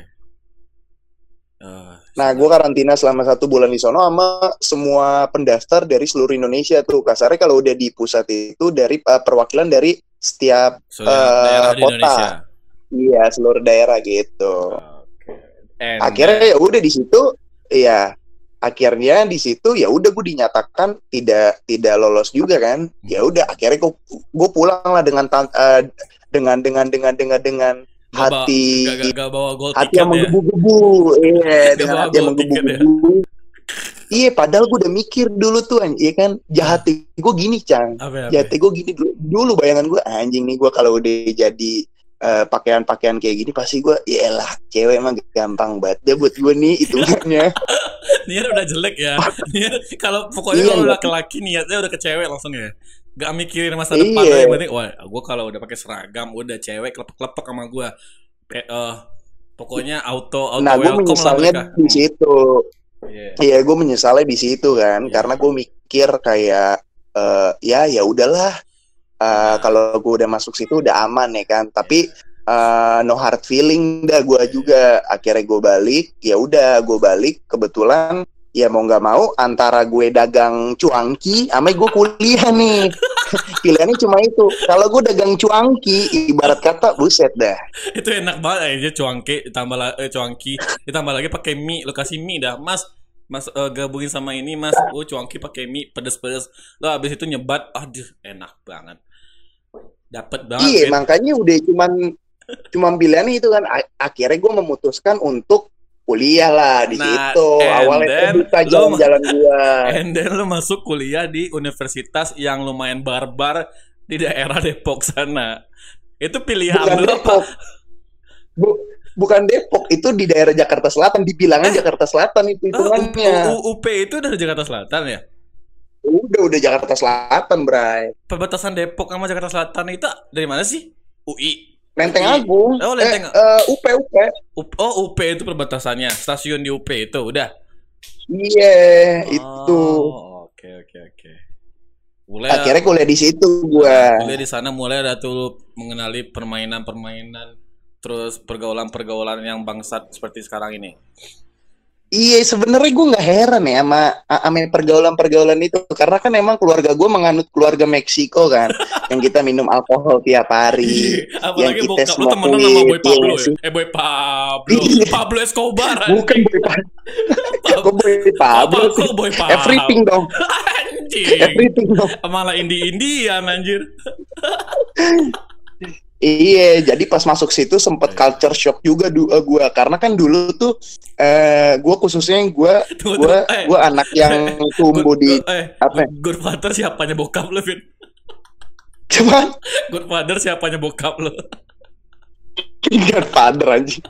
Eh, Nah, gue karantina selama satu bulan di sono sama semua pendaftar dari seluruh Indonesia tuh. Kasarnya kalau udah di pusat itu dari eh, perwakilan dari setiap sudah eh, daerah di kota. Iya seluruh daerah gitu. Oke. And- Akhirnya ya udah di situ, ya akhirnya di situ ya udah gue dinyatakan tidak tidak lolos juga kan. Ya udah akhirnya gue gue pulang lah dengan eh, dengan dengan dengan dengan dengan Gak hati. gak, gak, gak bawa gold hati yang ya. menggebu-gebu. Iya dengan hati yang ya. menggebu-gebu. iya padahal gue udah mikir dulu tuh iya kan? Jahat gue gini cang. Apa? jahat gue gini dulu, dulu bayangan gue anjing nih gue kalau udah jadi eh, pakaian-pakaian kayak gini pasti gue ya lah cewek emang gampang banget deh buat gue nih hitungannya Niat udah jelek ya. Niat kalau pokoknya Iya, kalau iya. laki-laki niatnya udah ke cewek langsung ya. Gak mikirin masa Iya. depan yang penting wah gue kalau udah pakai seragam udah cewek klepek-klepek sama gue. Kayak eh pokoknya auto auto nah gue welcome lah menyesalnya mereka. di situ Iya. Iya, gue menyesalnya di situ kan, Iya. karena gue mikir kayak eh, ya ya udahlah, Eh, Nah. kalau gue udah masuk situ udah aman ya kan. Tapi eh, no hard feeling dah gue juga. Akhirnya gue balik, ya udah gue balik. Kebetulan ya mau nggak mau antara gue dagang cuangki, sama gue kuliah nih. Pilihannya cuma itu. Kalau gue dagang cuangki, ibarat kata buset dah. Itu enak banget aja cuangki ditambah la- eh, cuangki ditambah lagi pakai mie, lo kasih mie dah. Mas Mas eh, gabungin sama ini Mas. Oh cuangki pakai mie pedes-pedes. Lo habis itu nyebat, aduh enak banget. Dapat banget. Iya, makanya udah cuman cuman pilihan itu kan akhirnya gue memutuskan untuk kuliah lah di Nah, situ. Awalnya then terbuka lu- jalan-jalan gua. And then lu masuk kuliah di universitas yang lumayan barbar di daerah Depok sana. Itu pilihan Bukan lu apa? Depok. Bu- bukan Depok, itu di daerah Jakarta Selatan, di bilangan Jakarta Selatan itu U- hitungannya. U- UP itu dari Jakarta Selatan ya? Udah udah Jakarta Selatan, Bray. Perbatasan Depok sama Jakarta Selatan itu dari mana sih? UI. Lenteng UI. Agung. Oh, Lenteng eh, eh, UP UP. Oh, UP itu perbatasannya. Stasiun di UP itu udah. Iya, itu. Oh, oke oke oke. Mulai Akhirnya kuliah di situ gua. kuliah di sana mulai ada tuh mengenali permainan-permainan terus pergaulan-pergaulan yang bangsat seperti sekarang ini. Iya sebenarnya gue nggak heran ya sama sama pergaulan-pergaulan itu karena kan emang keluarga gue menganut keluarga Meksiko kan yang kita minum alkohol tiap hari Apalagi Yang kita semua temenan sama Boy iya Pablo ya? Eh Boy Pablo, Iya. Pablo Escobar. bukan boy Pablo kok boy Pablo kok Boy Pablo? everything dong Anjing. everything dong Malah indie-indian anjir. iya jadi pas masuk situ sempet culture shock juga du gue karena kan dulu tuh eh gue khususnya gue gue. Eh, gue anak yang tumbuh Good- di eh, apa? Godfather siapanya bokap lu, Fit? cuman Godfather siapanya bokap lu? Godfather anjing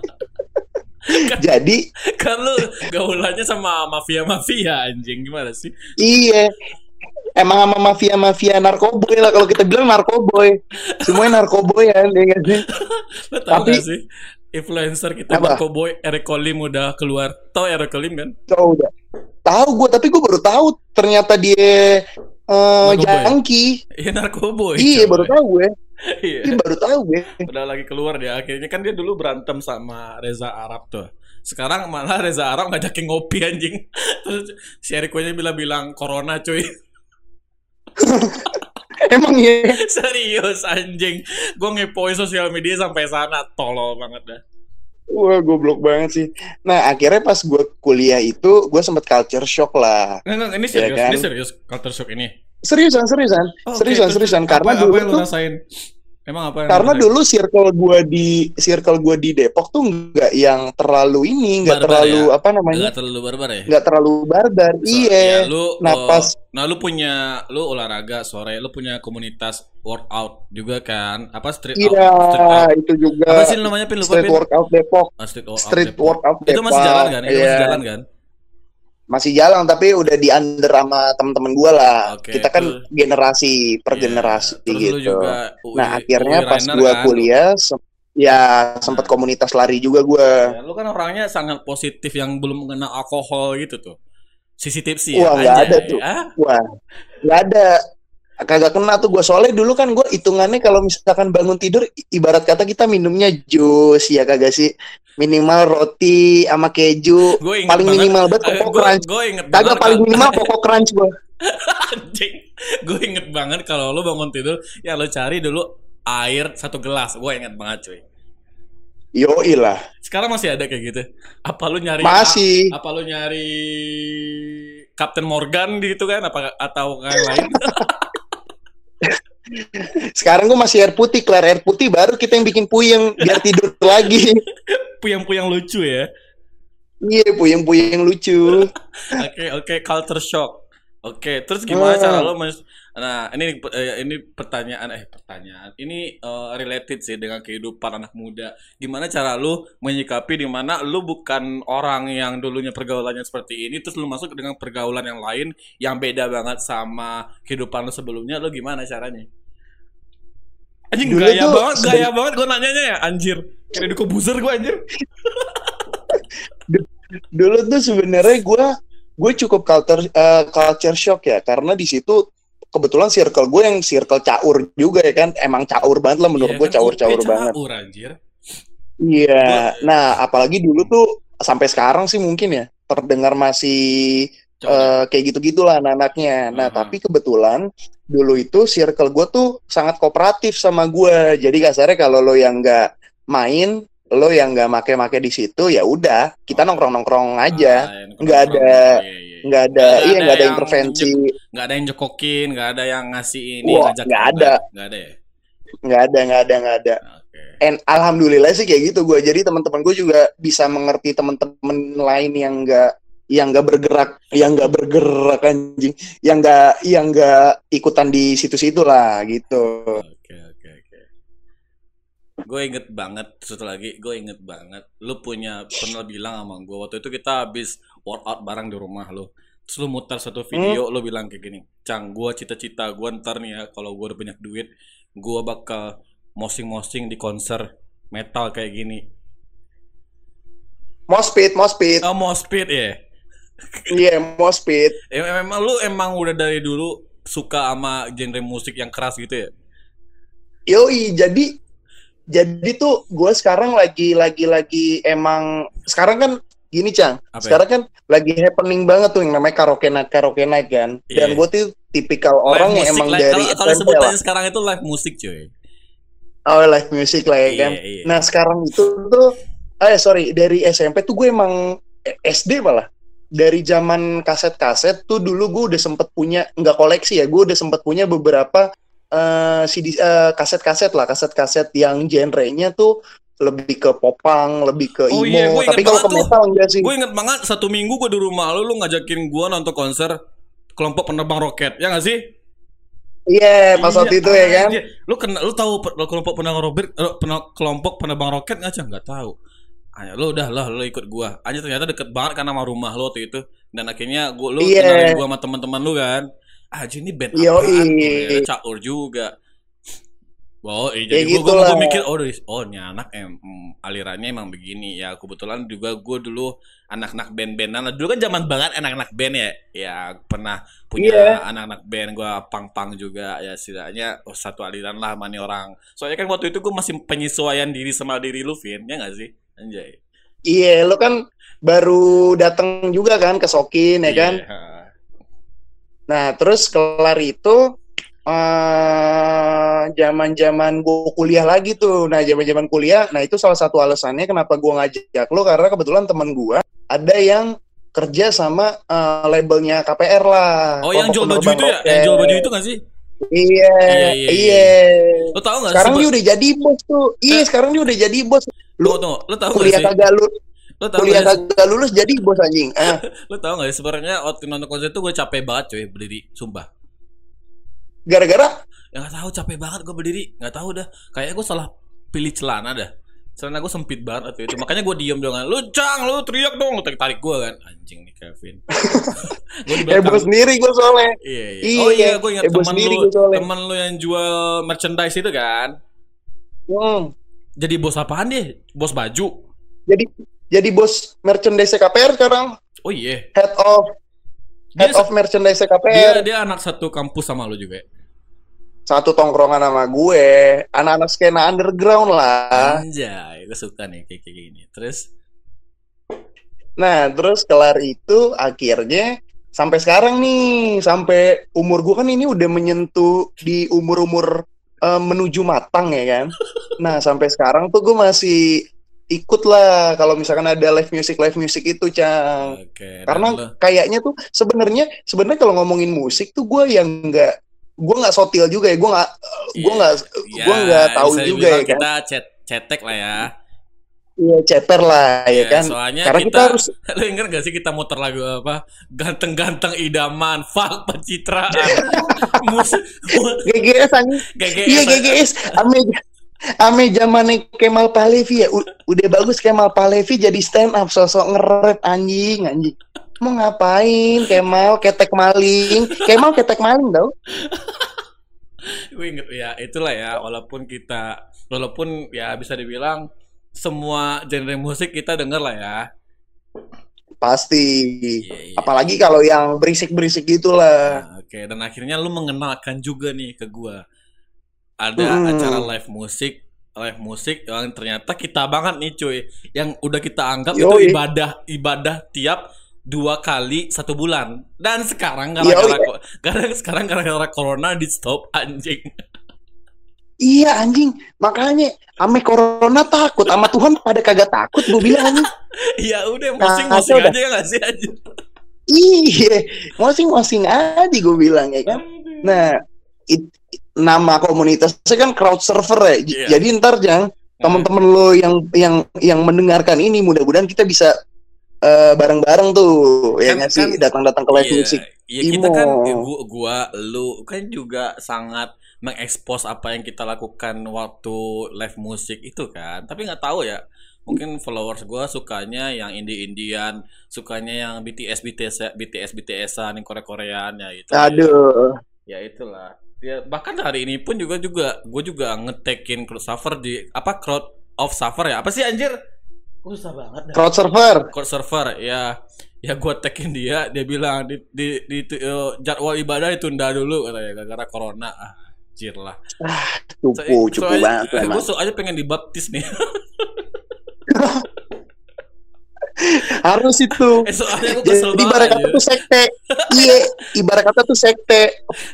jadi kan lu gaulannya sama mafia-mafia anjing gimana sih? Iya. Emang sama mafia-mafia narkoboy lah kalau kita bilang narkoboy. Semuanya narkoboy ya, ya nggak sih? Tau Tapi- sih? Influencer kita Apa? Marco Boy, Eric Colim udah keluar. Tau Eric Colim kan? Tahu udah. Tahu gue, tapi gue baru tahu ternyata dia eh Narkoboy. jangki. Iya Narkoboy. Iya, baru tahu gue. Iya. Baru tahu gue. Udah lagi keluar dia. Akhirnya kan dia dulu berantem sama Reza Arab tuh. Sekarang malah Reza Arab ngajakin ngopi anjing. Terus si Eric Colim bilang-bilang corona cuy. Emang iya. Serius anjing. Gue ngepoin sosial media sampai sana. Tolol banget dah. Wah, goblok banget sih. Nah, akhirnya pas gue kuliah itu, gue sempet culture shock lah. Nggak, nggak, ini serius, kan? ini serius culture shock ini. Seriusan, seriusan. Oh, seriusan, Terus seriusan. apa- Karena apa, dulu yang lu tuh rasain? Emang apa yang karena rasain? dulu circle gua di circle gua di Depok tuh nggak yang terlalu ini nggak terlalu ya? apa namanya Nggak terlalu barbar ya? nggak terlalu barbar So- iya ya, lu, Nah, oh, pas- nah lu punya lu olahraga sore, lu punya komunitas workout juga kan? Apa street out? iya Street out. itu juga Apa sih namanya pin lupa street pin? workout Depok Ah, street workout. street Depok. workout Itu masih Depok. jalan kan? Itu masih Iya. jalan kan? Masih jalan tapi udah di under sama temen-temen gua lah Oke, kita kan terus- generasi per Iya. generasi Terus gitu lu juga UI, nah akhirnya UI pas gua kan? kuliah se- Ya, sempat komunitas lari juga gue. Ya, lu kan orangnya sangat positif yang belum mengenal alkohol gitu tuh. Sisi tipsi Wah, ya. nggak anjay. ada tuh. Ah, Wah, nggak ada. Kagak kena tuh gue soalnya dulu kan gue hitungannya kalau misalkan bangun tidur ibarat kata kita minumnya jus ya kagak sih minimal roti sama keju paling banget. minimal banget eh, kokok gue, crunch gue inget kagak banget paling minimal kokok crunch gue Anjing. Gue inget banget kalau lu bangun tidur, ya lu cari dulu air satu gelas. Gue inget banget cuy. yoi lah Sekarang masih ada kayak gitu. Apa lu nyari masih apa lu nyari Captain Morgan gitu kan apa atau yang lain? sekarang gue masih air putih kelar air putih baru kita yang bikin puyeng biar tidur lagi Puyang-puyang lucu ya. iya puyeng puyeng lucu Oke, oke, culture shock. Oke, terus gimana Hmm. cara lo men- Nah, ini eh, ini pertanyaan eh pertanyaan. Ini eh, related sih dengan kehidupan anak muda. Gimana cara lu menyikapi di mana lu bukan orang yang dulunya pergaulannya seperti ini terus lu masuk dengan pergaulan yang lain yang beda banget sama kehidupan lu sebelumnya. Lu gimana caranya? Anjing Dulu gaya tuh banget, gaya banget gue nanyanya ya, anjir. Kayak Deddy Kobuzer gue anjir. dulu tuh sebenarnya gue gue cukup culture eh, culture shock ya karena di situ kebetulan circle gue yang circle caur juga ya kan emang caur banget lah menurut Iya gue kan, caur-caur banget caur, anjir. iya nah apalagi dulu tuh sampai sekarang sih mungkin ya terdengar masih Coba. eh, kayak gitu gitulah anak-anaknya nah Aha. tapi kebetulan dulu itu circle gue tuh sangat kooperatif sama gue jadi kasarnya kalau lo yang nggak main lo yang nggak make-make di situ ya udah kita nongkrong-nongkrong aja Ah, nggak nongkrong. ada- Iya, iya. nggak ada Nggak iya ada nggak ada yang intervensi nggak ada yang jokokin, nggak ada yang ngasih ini, Wah, ngajak nggak kabar. ada. nggak ada ya. nggak ada nggak ada nggak ada Oke. and alhamdulillah sih kayak gitu gue jadi teman-teman gue juga bisa mengerti teman-teman lain yang nggak yang nggak bergerak yang nggak bergerak anjing yang nggak yang nggak ikutan di situ-situ lah gitu oke. Gue inget banget, satu lagi, gue inget banget. Lu punya pernah bilang sama gue waktu itu kita habis workout bareng di rumah lu. Terus lu mutar satu video, lu bilang kayak gini, Cang, gue cita-cita gue ntar nih ya, kalau gue udah banyak duit, gue bakal mosing-mosing di konser metal kayak gini. mospit mospit Oh, mau speed ya? iya mospit Em- Emang lu emang udah dari dulu suka sama genre musik yang keras gitu ya? yoi jadi jadi tuh gue sekarang lagi lagi lagi emang sekarang kan gini cang Apa ya? sekarang kan lagi happening banget tuh yang namanya karaoke night karaoke night kan dan Iya. gue tuh tipikal Live orang yang musik, emang live- dari kalau, kalau sebutannya sekarang itu live musik cuy. oh live music lah ya kan Iya, iya. nah sekarang itu tuh eh sorry dari SMP tuh gue emang eh, SD malah dari zaman kaset-kaset tuh dulu gue udah sempet punya nggak koleksi ya gue udah sempet punya beberapa eh, CD eh, kaset-kaset lah kaset-kaset yang genrenya tuh lebih ke popang lebih ke Oh emo iya, gue inget tapi kalau ke metal enggak sih Gue inget banget satu minggu gue di rumah lu, lu ngajakin gue nonton konser kelompok penerbang roket, ya gak sih? iya pas Iya, waktu itu ya kan anjir. Lu kena, lu tahu kelompok penerbang roket, eh, kelompok penerbang roket nggak sih? Nggak tahu. Ayo, lu udah lah, lu ikut gua. Aja ternyata deket banget karena sama rumah lu waktu itu. Dan akhirnya gua lu Iya. kenalin gua sama teman-teman lu kan. Aja ini band apaan? Ternyata caur juga. Wow, eh, jadi Ya gua, gua gitulah. mikir, oh, dari- oh ini anak em, alirannya emang begini ya. Kebetulan juga gua dulu anak-anak band-bandan. Dulu kan zaman banget anak-anak band ya. Ya pernah punya Iya. anak-anak band gua pang-pang juga ya setidaknya oh, satu aliran lah sama nih orang. Soalnya kan waktu itu gua masih penyesuaian diri sama diri lu, Vin. Ya gak sih? Anjay. iya lo kan baru datang juga kan ke Sokin ya kan Iya. Nah, terus kelar itu eh zaman-zaman gue kuliah lagi tuh. Nah, zaman-zaman kuliah, nah itu salah satu alasannya kenapa gue ngajak lo karena kebetulan teman gue ada yang kerja sama eh, labelnya KPR lah. Oh, yang jual baju itu ya? Yang jual baju itu gak sih? Iya, Iya, iya, iya. Lo tau gak Sekarang dia udah jadi bos tuh. Iya, Eh. sekarang dia udah jadi bos. Lu Tunggu, tunggu. Lo tau gak kuliah sih? kagak lulus, Lo tau kuliah gak kagak lulus jadi bos anjing. Ah, Lo tau gak? Sebenarnya waktu nonton konser itu gue capek banget cuy berdiri. Sumpah. gara-gara Ya gak tahu capek banget gue berdiri. Gak tahu dah. Kayaknya gue salah pilih celana dah. Celana gue sempit banget waktu itu. Makanya gue diem dong. Lu cang, lu teriak dong. Lu tarik-tarik gue kan. Anjing nih Kevin. gue di heboh sendiri gue soalnya. Iya, iya. Iya, Oh iya, gue ingat teman lu, teman lu yang jual merchandise itu kan. Hmm. Jadi bos apaan dia? Bos baju. Jadi jadi bos merchandise KPR sekarang. Oh iya. Head of Dia, head of merchandise dia KPR. dia anak satu kampus sama lu juga. ya? Satu tongkrongan sama gue. Anak-anak skena underground lah. Anjay, gue suka nih kayak kayak gini. Terus Nah, terus kelar itu akhirnya sampai sekarang nih, sampai umur gue kan ini udah menyentuh di umur-umur eh, menuju matang ya kan. Nah, sampai sekarang tuh gue masih ikut lah kalau misalkan ada live music live music itu, Cang. oke. dan Karena lu- kayaknya tuh sebenarnya sebenarnya kalau ngomongin musik tuh gue yang nggak gue nggak sotil juga ya gue nggak gue Iya, nggak ya, gue nggak tahu bisa juga ya kan Kita cet cetek lah ya. iya ceper lah ya Ya, kan Soalnya karena kita, kita harus lu ingat gak sih kita muter lagu apa? Ganteng-ganteng idaman, fuck pencitraan. Musik GGS anjing GGS. Iya GGS ame ame zamannya Kemal Palevi ya U- udah bagus Kemal Palevi jadi stand up sosok ngeret anjing anjing mau ngapain Kemal ketek maling Kemal ketek maling tau inget ya, itulah ya walaupun kita walaupun ya bisa dibilang semua genre musik kita denger lah ya. pasti Iya, iya. apalagi kalau yang berisik berisik gitulah Nah, Oke, dan akhirnya lu mengenalkan juga nih ke gua. Ada Mm-mm. acara live musik, live musik yang ternyata kita banget nih cuy, yang udah kita anggap Yoi. itu ibadah ibadah tiap dua kali satu bulan. Dan sekarang gara-gara gara sekarang gara-gara corona di stop anjing. Iya anjing, makanya ame corona takut, sama Tuhan pada kagak takut gue bilang ya udah Kacau musing-musing dah. aja ya nggak sih anjing. Iya, masing-masing aja gue bilang ya kan. Nah, it- nama komunitasnya kan crowd server ya. Iya. Jadi ntar jang teman-teman lo yang yang yang mendengarkan ini mudah-mudahan kita bisa eh, bareng-bareng tuh ya Kan- nggak sih kan- datang-datang ke live Iya, music. Iya kita kan Imo. gua, gua lu kan juga sangat mengekspos apa yang kita lakukan waktu live musik itu kan. Tapi nggak tahu ya. Mungkin followers gua sukanya yang indie-indian, sukanya yang BTS BTS BTS BTS-an yang Korea-Koreaan ya itu. Aduh, Ya itulah. Ya bahkan hari ini pun juga juga gue juga ngetekin crowd suffer di apa crowd of suffer ya. Apa sih anjir? Gua Susah banget dah crowd server. Court server ya ya gue tagin dia dia bilang di di, di, eh, jadwal ibadah ditunda dulu katanya gara-gara corona ah anjir lah Cupu, cupu banget tuh gue emang. soalnya pengen dibaptis nih Harus itu. eh soalnya kesel Jadi ibarat kata aja. tuh sekte. Iya, ibarat kata tuh sekte.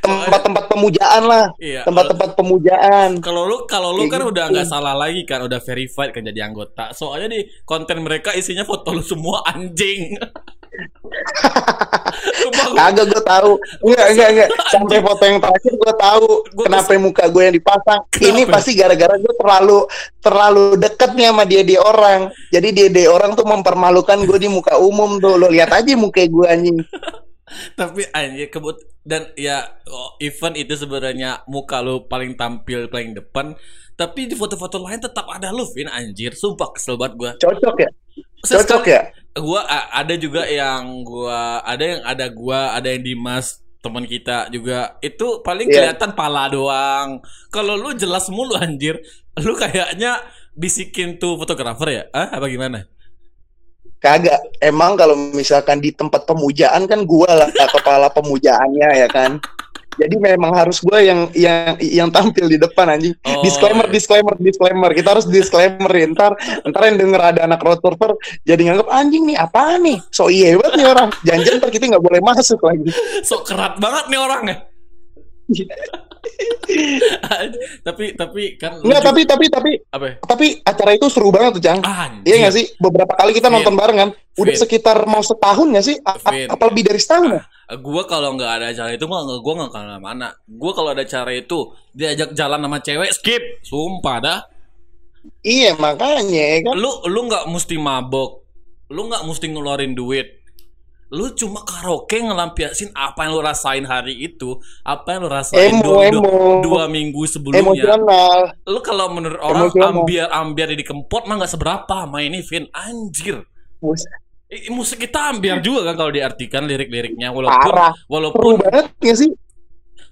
Tempat-tempat pemujaan lah, iya tempat-tempat pemujaan. kalau lu kalau lu kan gitu. udah nggak salah lagi kan udah verified kan jadi anggota soalnya di konten mereka isinya foto lu semua anjing Kagak gue tahu. Enggak, enggak, enggak. Sampai foto yang terakhir gue tahu Gua kenapa kesel. muka gue yang dipasang. Ini Kenapa? pasti gara-gara gue terlalu terlalu deket nih sama dia di orang. Jadi dia di orang tuh mempermalukan gue di muka umum tuh. Lo lihat aja muka gue anjing. tapi anjir kebut dan ya oh, event itu sebenarnya muka lu paling tampil paling depan tapi di foto-foto lain tetap ada lu Vin anjir sumpah kesel banget gua Cocok ya? Cocok ya? gua ada juga yang gua ada yang ada gua ada yang Dimas teman kita juga itu paling Iya. kelihatan pala doang kalau lu jelas mulu anjir lu kayaknya bisikin tuh fotografer ya ah apa gimana Kagak. Emang kalau misalkan di tempat pemujaan kan gue lah kepala pemujaannya ya kan. Jadi memang harus gue yang yang yang tampil di depan anjing. Oh, disclaimer, iya. disclaimer, disclaimer. Kita harus disclaimer ntar ntar yang denger ada anak road surfer jadi nganggap anjing nih apa nih? So iya banget nih orang. Jangan ntar kita nggak boleh masuk lagi. sok kerat banget nih orang ya tapi tapi kan juga- tapi tapi tapi apa tapi acara itu seru banget tuh, Cang. Anjir. Iya nggak sih? Beberapa kali kita Fit. nonton bareng kan. Udah Fit. sekitar mau setahun nggak sih? A- a- Fit. apa lebih dari setahun ya? Gua kalau nggak ada acara itu gua nggak gua nggak kenal mana. Gua kalau ada acara itu diajak jalan sama cewek skip. Sumpah dah. Iya makanya ya kan. Lu lu nggak mesti mabok. Lu nggak mesti ngeluarin duit. Lu cuma karaoke ngelampiasin apa yang lu rasain hari itu, apa yang lu rasain Emo, dua, emo. dua minggu sebelumnya. Emosional. Lu kalau menurut orang Emosional. ambiar ambiar di kempot mah nggak seberapa. Main ini Vin anjir. I- musik kita ambiar juga kan kalau diartikan lirik-liriknya walaupun Parah. Walaupun banget nggak sih?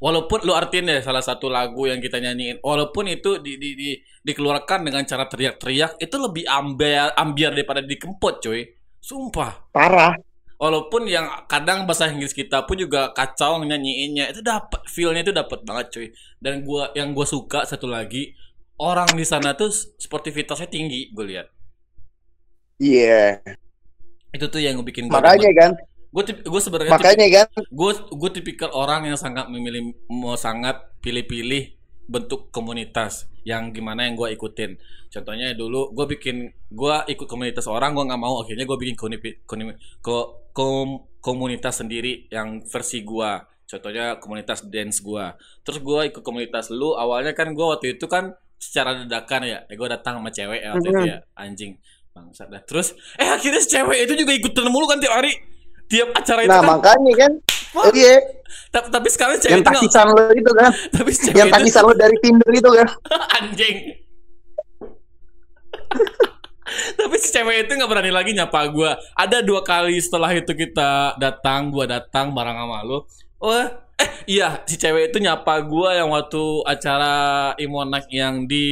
walaupun lu artiin deh salah satu lagu yang kita nyanyiin walaupun itu di, di, di dikeluarkan dengan cara teriak-teriak itu lebih ambiar ambiar daripada dikempot coy sumpah Parah. Walaupun yang kadang bahasa Inggris kita pun juga kacau nyanyiinnya. Itu dapat feelnya itu dapat banget cuy. Dan gua yang gua suka satu lagi orang di sana tuh sportivitasnya tinggi gue lihat. Iya. itu tuh yang bikin gua Makanya kan, gue gue sebenarnya makanya kan. gue gue tipikal orang yang sangat memilih mau sangat pilih-pilih bentuk komunitas yang gimana yang gue ikutin. Contohnya dulu gue bikin gue ikut komunitas orang gue nggak mau akhirnya gue bikin koni- koni- ko- kom- komunitas sendiri yang versi gue contohnya komunitas dance gue terus gue ikut komunitas lu awalnya kan gue waktu itu kan secara dadakan ya. Eh, gue datang sama cewek ya waktu itu ya anjing. Bangsat dah. Terus eh akhirnya si cewek itu juga ikutan mulu kan tiap hari. Tiap acara itu Nah, kan. makanya kan. Oh iya, Ta- tapi sekarang cewek yang takisan lo itu kan. tapi Yang cewek itu lo dari Tinder itu kan. anjing tapi si cewek itu nggak berani lagi nyapa gua. Ada dua kali setelah itu kita datang gua datang bareng sama lu. Oh eh iya si cewek itu nyapa gua yang waktu acara Imonak yang di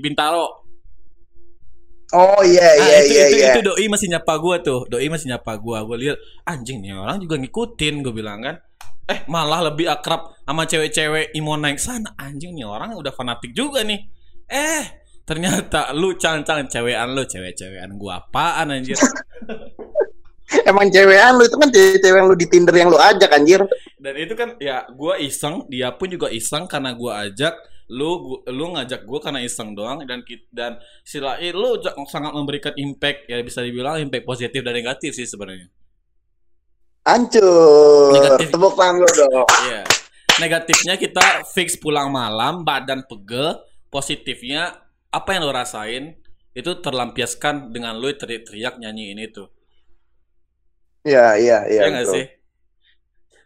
Bintaro. Oh iya Ah, iya itu, iya itu, iya. itu doi masih nyapa gua tuh. Doi masih nyapa gua. Gua lihat anjing nih orang juga ngikutin gua bilang kan. Eh malah lebih akrab sama cewek-cewek imo naik sana anjing nih orang udah fanatik juga nih. Eh ternyata lu cancang cewekan lu cewek-cewekan gua apaan anjir Emang cewekan lu itu kan cewek yang lu di Tinder yang lu ajak anjir. dan itu kan ya gua iseng dia pun juga iseng karena gua ajak lu gu- lu ngajak gua karena iseng doang dan dan sila eh, lu sangat memberikan impact ya bisa dibilang impact positif dan negatif sih sebenarnya Hancur. Negatif. Tepuk tangan lu dong. Iya. Negatifnya kita fix pulang malam, badan pegel. Positifnya apa yang lo rasain itu terlampiaskan dengan lo teriak-teriak nyanyiin itu. Iya iya iya. ya nggak betul. sih?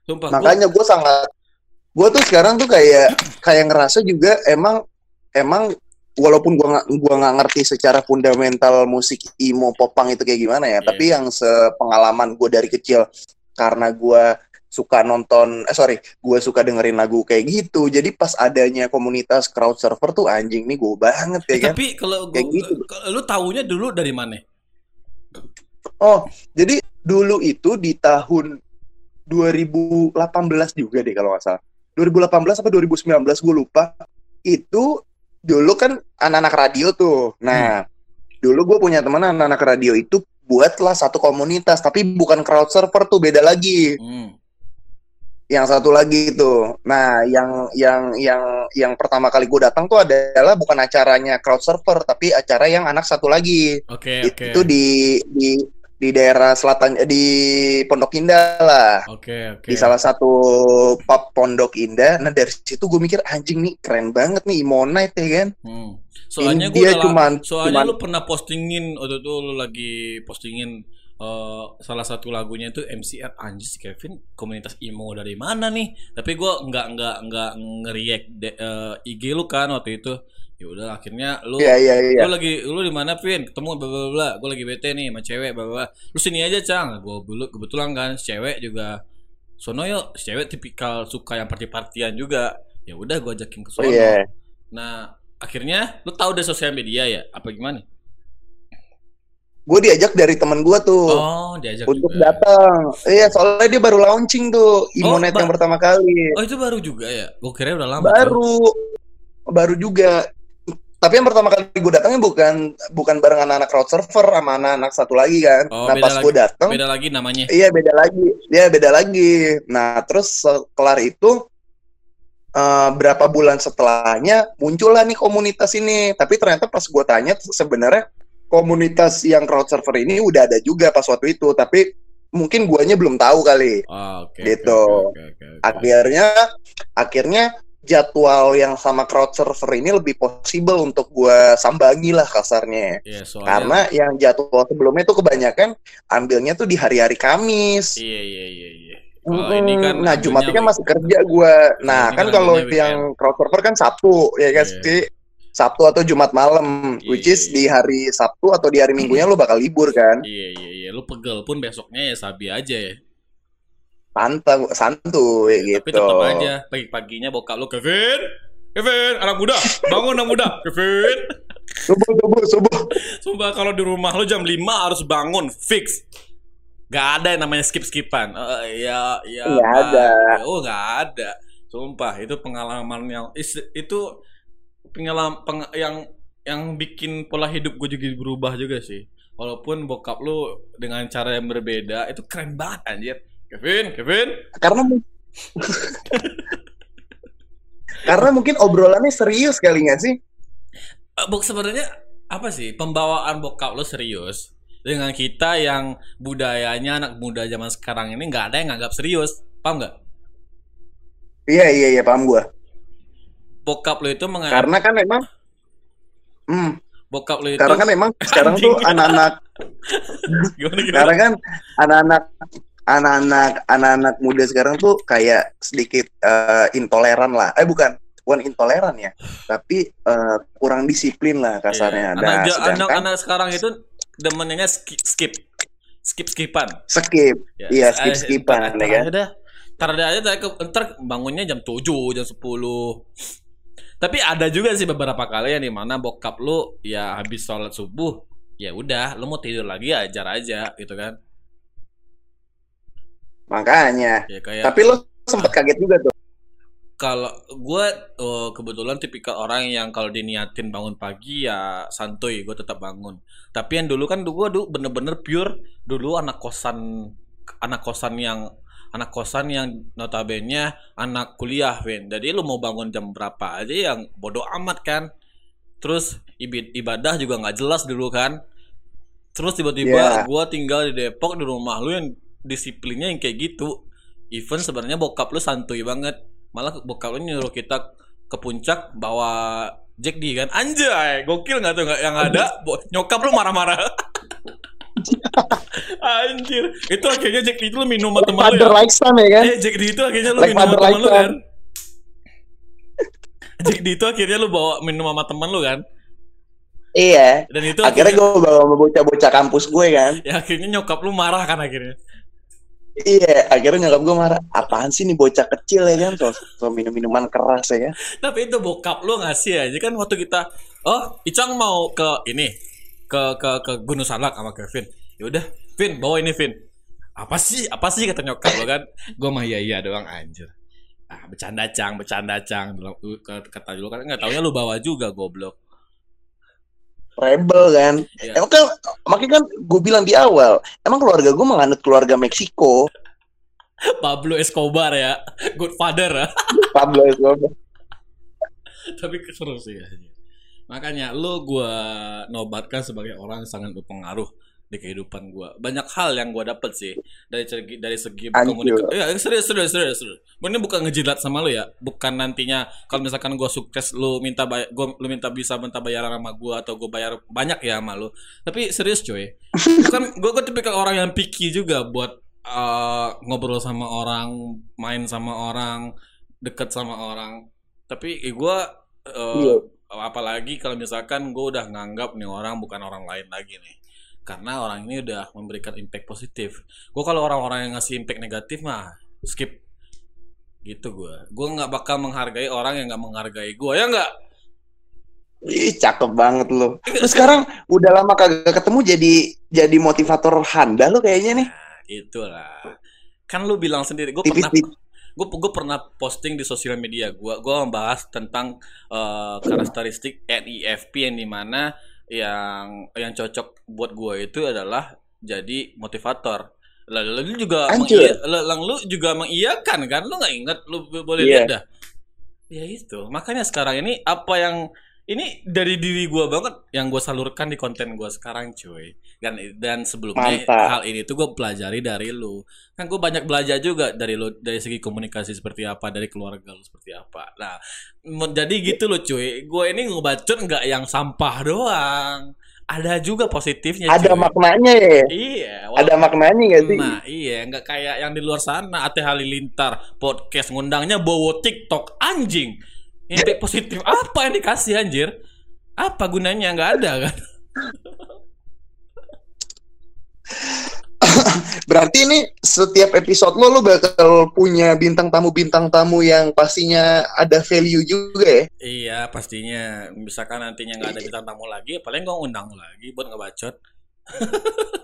Sumpah, Makanya gue sangat, gue tuh sekarang tuh kayak kayak ngerasa juga emang emang walaupun gue nggak gua nggak ngerti secara fundamental musik emo popang itu kayak gimana ya, Iya. tapi yang sepengalaman gue dari kecil karena gue suka nonton, eh sorry, gue suka dengerin lagu kayak gitu. Jadi pas adanya komunitas crowd server tuh anjing nih gue banget ya Eh, kan. tapi kalau Kayak gua- gitu. kalau lu taunya dulu dari mana? Oh, jadi dulu itu di tahun 2018 juga deh kalau nggak salah. 2018 apa 2019 gue lupa. Itu dulu kan anak-anak radio tuh. Nah, dulu gue punya teman anak-anak radio itu buatlah satu komunitas, tapi bukan crowd server tuh beda lagi. Hmm. Yang satu lagi itu. Nah, yang yang yang yang pertama kali gue datang tuh adalah bukan acaranya crowd server, tapi acara yang anak satu lagi Oke, oke. itu di di di daerah selatan eh, di Pondok Indah lah Oke, oke. di salah satu pub Pondok Indah nah dari situ gue mikir anjing nih keren banget nih Imonite ya kan Hmm. Soalnya gue dia cuman- soalnya cuman- lu pernah postingin waktu itu lu lagi postingin eh, salah satu lagunya itu MCR anjir si Kevin komunitas emo dari mana nih? Tapi gue nggak nggak nggak ngeriak IG lu kan waktu itu. Ya udah akhirnya lu iya iya iya lu lagi lu di mana Vin? Ketemu bla bla bla. Gue lagi bete nih sama cewek bla bla. Lu sini aja, Cang. Gue dulu kebetulan kan si cewek juga sono yuk, si cewek tipikal suka yang party-partian juga. Ya udah gue ajakin ke oh sono. iya Nah, akhirnya lu tahu deh sosial media ya? Apa gimana? Gue diajak dari temen gue tuh Oh, diajak untuk juga. datang iya soalnya dia baru launching tuh Imonite ba- yang pertama kali Oh, itu baru juga ya? Gue kira udah lama. tuh. baru baru juga tapi yang pertama kali gue datangnya bukan bukan bareng anak-anak crowd server sama anak-anak satu lagi kan Oh, nah pas gue datang Beda lagi namanya. Iya beda lagi, dia beda lagi. Nah terus kelar itu eh, berapa bulan setelahnya muncullah nih komunitas ini. Tapi ternyata pas gue tanya sebenarnya komunitas yang crowd server ini udah ada juga pas waktu itu. Tapi mungkin guanya belum tahu kali. Oh, oke. oke, Gitu. oke, oke, oke. Akhirnya akhirnya jadwal yang sama crowd server ini lebih possible untuk gua sambangi lah kasarnya. Iya, soalnya Karena yang jadwal sebelumnya tuh kebanyakan ambilnya tuh di hari-hari Kamis. Iya, iya, iya, iya. Mm-mm. ini kan nah ambilnya Jumatnya kan masih kerja gua. Nah kan kan kalau yang crowd server kan Sabtu ya kan Iya. sih. Sabtu atau Jumat malam, which Iya, is iya. di hari Sabtu atau di hari Minggunya lu bakal libur kan. Iya, iya, iya. Lu pegel pun besoknya ya sabi aja ya. santai santuy gitu Tapi tetap aja pagi-paginya bokap lu Kevin, Kevin, anak muda, bangun anak muda, Kevin. subuh subuh subuh Sumpah kalau di rumah lu jam 5 harus bangun fix. Gak ada yang namanya skip-skipan. Eh, ya ya Bang. ada. Oh, gak ada. Sumpah itu pengalaman yang is- itu pengalaman peng- yang yang bikin pola hidup gue juga berubah juga sih. Walaupun bokap lu dengan cara yang berbeda itu keren banget anjir. Kevin, Kevin. karena karena mungkin obrolannya serius kali nggak sih Eh, Bok sebenarnya apa sih pembawaan bokap lo serius dengan kita yang budayanya anak muda zaman sekarang ini nggak ada yang nganggap serius paham nggak iya iya iya paham gua bokap lo itu menganggap karena kan memang hmm, bokap lo itu karena kan memang sekarang tuh anak-anak karena kan anak-anak anak-anak anak-anak muda sekarang tuh kayak sedikit eh, intoleran lah. Eh bukan bukan intoleran ya. Tapi eh, kurang disiplin lah kasarnya. Nah anak, sedangkan anak anak sekarang itu demennya skip skip. Skip skipan. Skip. Ya, Iya, eh, skip-skipan, ntar- ya kan? ntar aja ada ntar bangunnya jam 7, jam 10. Tapi ada juga sih beberapa kali yang di mana bokap lu ya habis sholat subuh, ya udah, lu mau tidur lagi ya ajar aja gitu kan. makanya. Ya kayak tapi lo sempet kaget juga tuh. Kalau gue eh, kebetulan tipikal orang yang kalau diniatin bangun pagi ya santuy gue tetap bangun. Tapi yang dulu kan gue dulu bener-bener pure dulu anak kosan anak kosan yang anak kosan yang notabene anak kuliah Win. Jadi lu mau bangun jam berapa aja yang bodoh amat kan? Terus ibadah juga nggak jelas dulu kan? Terus tiba-tiba Iya. gue tinggal di Depok di rumah lu yang disiplinnya yang kayak gitu. Even sebenarnya bokap lu santuy banget. Malah bokap lu nyuruh kita ke puncak bawa Jack D kan? Anjay gokil nggak tuh nggak yang ada? Nyokap lu marah-marah anjir. Itu akhirnya Jack D itu lu minum sama temen lu ya? Like ya kan? Eh Jack D itu akhirnya lu Like minum sama like lu kan? Jack D itu akhirnya lu bawa minum sama temen lu kan? Iya. Dan itu akhirnya gue bawa sama bocah-bocah kampus gue kan. Ya akhirnya nyokap lu marah kan akhirnya? Iya akhirnya nyokap gue marah apaan sih nih bocah kecil ya kan? So, so minum minuman keras ya. Kan Tapi itu bokap lu ngasih aja. Kan waktu kita oh Icang mau ke ini ke ke ke Gunung Salak sama Kevin. Ya udah, Vin bawa ini Vin. Apa sih? Apa sih kata nyokap lo kan? Gua mah iya iya doang anjir. Ah, bercanda cang, bercanda cang. Dulu- Kata dulu kan nggak taunya lu bawa juga goblok. rebel kan Iya. emang kan makanya kan gue bilang di awal emang keluarga gue menganut keluarga Meksiko Pablo Escobar ya. Good father ya. Pablo Escobar Tapi seru sih ya. Makanya lu gua nobatkan sebagai orang yang sangat berpengaruh di kehidupan gua. Banyak hal yang gua dapet sih dari segi dari segi komunikasi. Ya, serius serius serius. serius. Gua ini bukan ngejilat sama lu ya. Bukan nantinya kalau misalkan gua sukses lu minta bay gua lu minta bisa minta bayaran sama gua atau gua bayar banyak ya sama lu. Tapi serius coy. Bukan gua gua tipikal orang yang picky juga buat eh, ngobrol sama orang, main sama orang, deket sama orang. Tapi eh, gua eh, Iya. apalagi kalau misalkan gue udah nganggap nih orang bukan orang lain lagi nih karena orang ini udah memberikan impact positif. Gue kalau orang-orang yang ngasih impact negatif mah skip. Gitu gue gue nggak bakal menghargai orang yang nggak menghargai gue ya nggak? Ih, cakep banget lo. Terus sekarang udah lama kagak ketemu jadi jadi motivator Handa lo kayaknya nih. nah, itulah. Kan lu bilang sendiri gue pernah gue gue pernah posting di sosial media gue gue membahas tentang eh, karakteristik NIFP yang di mana yang yang cocok buat gue itu adalah jadi motivator. Lalu lu juga Hancur. lalu lu juga mengiyakan kan? Lu nggak ingat? Lu boleh Iya. lihat dah. Ya itu. Makanya sekarang ini apa yang ini dari diri gue banget yang gue salurkan di konten gue sekarang cuy. Dan dan sebelumnya Mantap. hal ini tuh gue pelajari dari lu. Kan gue banyak belajar juga dari lu dari segi komunikasi seperti apa dari keluarga lu seperti apa. Nah jadi gitu loh cuy. Gue ini ngebacot nggak yang sampah doang. Ada juga positifnya Ada cuy. maknanya ya. iya Ada maknanya gak sih? Nah iya. Nggak kayak yang di luar sana Ate Halilintar. Podcast ngundangnya bawa TikTok. Anjing impact positif apa yang dikasih anjir apa gunanya nggak ada kan Berarti ini setiap episode lo lo bakal punya bintang tamu bintang tamu yang pastinya ada value juga ya. Iya pastinya. Misalkan nantinya nggak ada bintang tamu lagi, paling gue undang lagi buat ngebacot.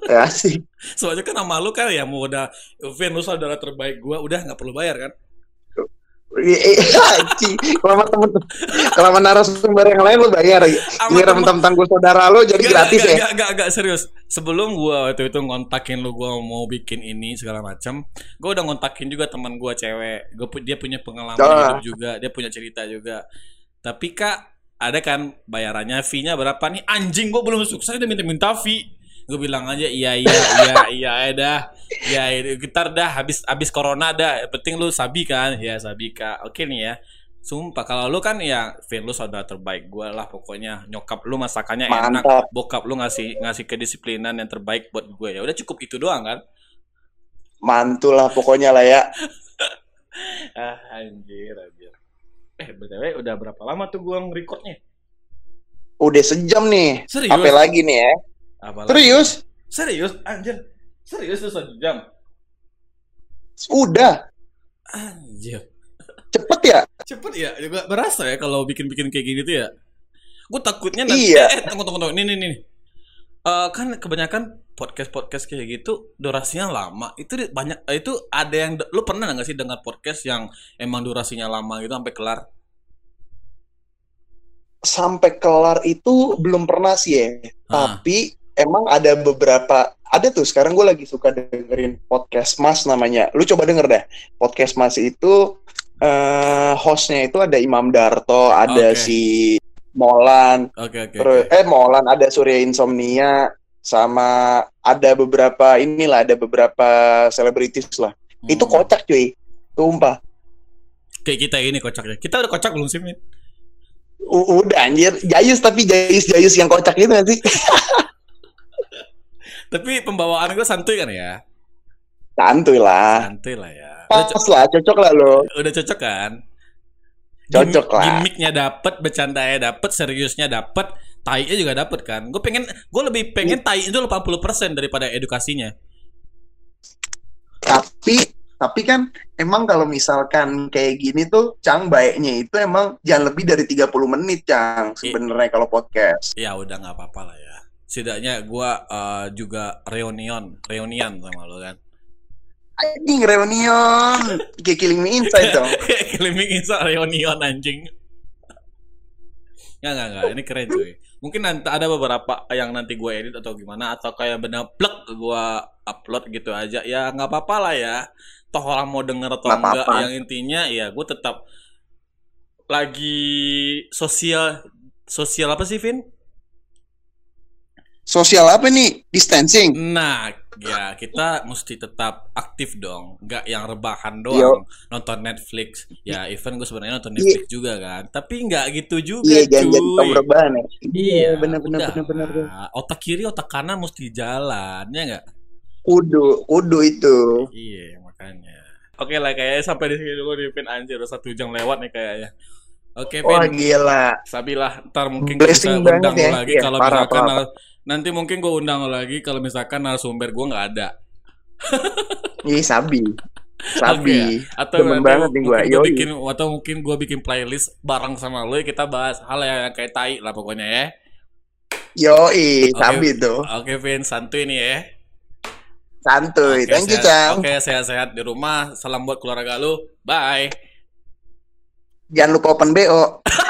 Ya sih. Soalnya kan nama lu kan ya mau udah Vin lu saudara terbaik gua udah nggak perlu bayar kan? Kalau sama temen kalau sama narasumber yang lain lo bayar. Ini temen- tentang gue saudara lo jadi Gak, gratis gak, ya. Gak, gak, gak, serius. Sebelum gua waktu itu ngontakin lu gua mau bikin ini segala macam, gua udah ngontakin juga teman gua cewek. Pu- dia punya pengalaman hidup juga, dia punya cerita juga. Tapi Kak, ada kan bayarannya fee-nya berapa nih? Anjing gua belum sukses udah minta-minta fee. Gue bilang aja iya iya iya iya ya dah. Ya gitar dah habis habis corona dah. Yang penting lu sabi kan? Ya sabi Kak. Oke nih ya. Sumpah kalau lu kan ya Vin lu saudara terbaik gue lah pokoknya nyokap lu masakannya enak Mantap. bokap lu ngasih ngasih kedisiplinan yang terbaik buat gue ya udah cukup itu doang kan Mantul lah pokoknya lah ya. ah anjir anjir eh btw udah berapa lama tuh gue nge-recordnya Udah sejam nih. serius Apa lagi nih ya? Apalagi? Serius? serius anjir serius tuh satu jam Udah. anjir Cepet ya? cepet ya juga berasa ya kalau bikin-bikin kayak gini tuh ya gue takutnya nanti Iya. eh, eh tunggu tunggu tunggu ini nih nih Eh, kan kebanyakan podcast podcast kayak gitu durasinya lama itu banyak eh, itu ada yang lu pernah nggak sih dengar podcast yang emang durasinya lama gitu sampai kelar Sampai kelar itu belum pernah sih ya. Ah. Tapi emang ada beberapa ada tuh sekarang gue lagi suka dengerin podcast Mas namanya. Lu coba denger dah. Podcast Mas itu eh hostnya itu ada Imam Darto, ada Oke. si Molan, oke terus oke. eh Molan ada Surya Insomnia sama ada beberapa inilah ada beberapa selebritis lah. Itu Hmm. kocak cuy. Tumpah. kayak kita ini kocaknya kita udah kocak belum sih Min? U- udah anjir, jayus tapi jayus-jayus yang kocak itu nanti. tapi pembawaan gue santuy kan ya Santuy lah. santuy lah ya udah, Pas co- lah, cocok lah lo. udah cocok kan Cocok lah. Gimiknya dapet, bercandanya dapet, seriusnya dapet, tai-nya juga dapet kan. Gue pengen, gue lebih pengen tai itu 80% daripada edukasinya. Tapi tapi kan emang kalau misalkan kayak gini tuh Cang baiknya itu emang jangan lebih dari 30 menit Cang sebenarnya kalau podcast. Ya udah nggak apa-apa lah ya. Setidaknya gue eh, juga reunion, reunian sama lo kan. Anjing reunion kayak killing me inside dong. Climbing inside reunion anjing. Nggak, nggak, nggak. Ini keren cuy. Mungkin nanti ada beberapa yang nanti gue edit atau gimana. Atau kayak bener plek gue upload gitu aja. Ya nggak apa-apa lah ya. Toh orang mau denger atau Nggak enggak. apa-apa. Yang intinya ya gue tetap lagi sosial. Sosial apa sih, Vin? Sosial apa nih? Distancing. Nah, ya kita mesti tetap aktif dong, nggak yang rebahan Yo. doang nonton Netflix. Ya, even gue sebenarnya nonton Netflix juga kan, tapi nggak gitu juga, Iya, jangan jadi cuy. tom rebahan ya. Iya, bener. bener. lah. Otak kiri, otak kanan mesti jalan, ya nggak? Kudu, kudu itu. Iya, makanya. Oke lah, kayaknya sampai di sini dulu di Pin anjir, udah satu jam lewat nih kayaknya. Oke, Wah Pin. gila. Sabilah, ntar mungkin Blessing banget undang ya. lagi Iya, kalau parah, misalkan parah. Nanti mungkin gue undang lo lagi kalau misalkan narasumber gue nggak ada. Ih, sabi. Sabi. atau Demen banget nih yoi. bikin atau mungkin gue bikin playlist bareng sama lo kita bahas hal yang kayak tai lah pokoknya ya Yoi, Oke. sabi tuh. oke Vin santuy nih ya Santuy. Oke, Thank you, sehat- Cang. oke sehat-sehat di rumah salam buat keluarga lu bye Jangan lupa open BO.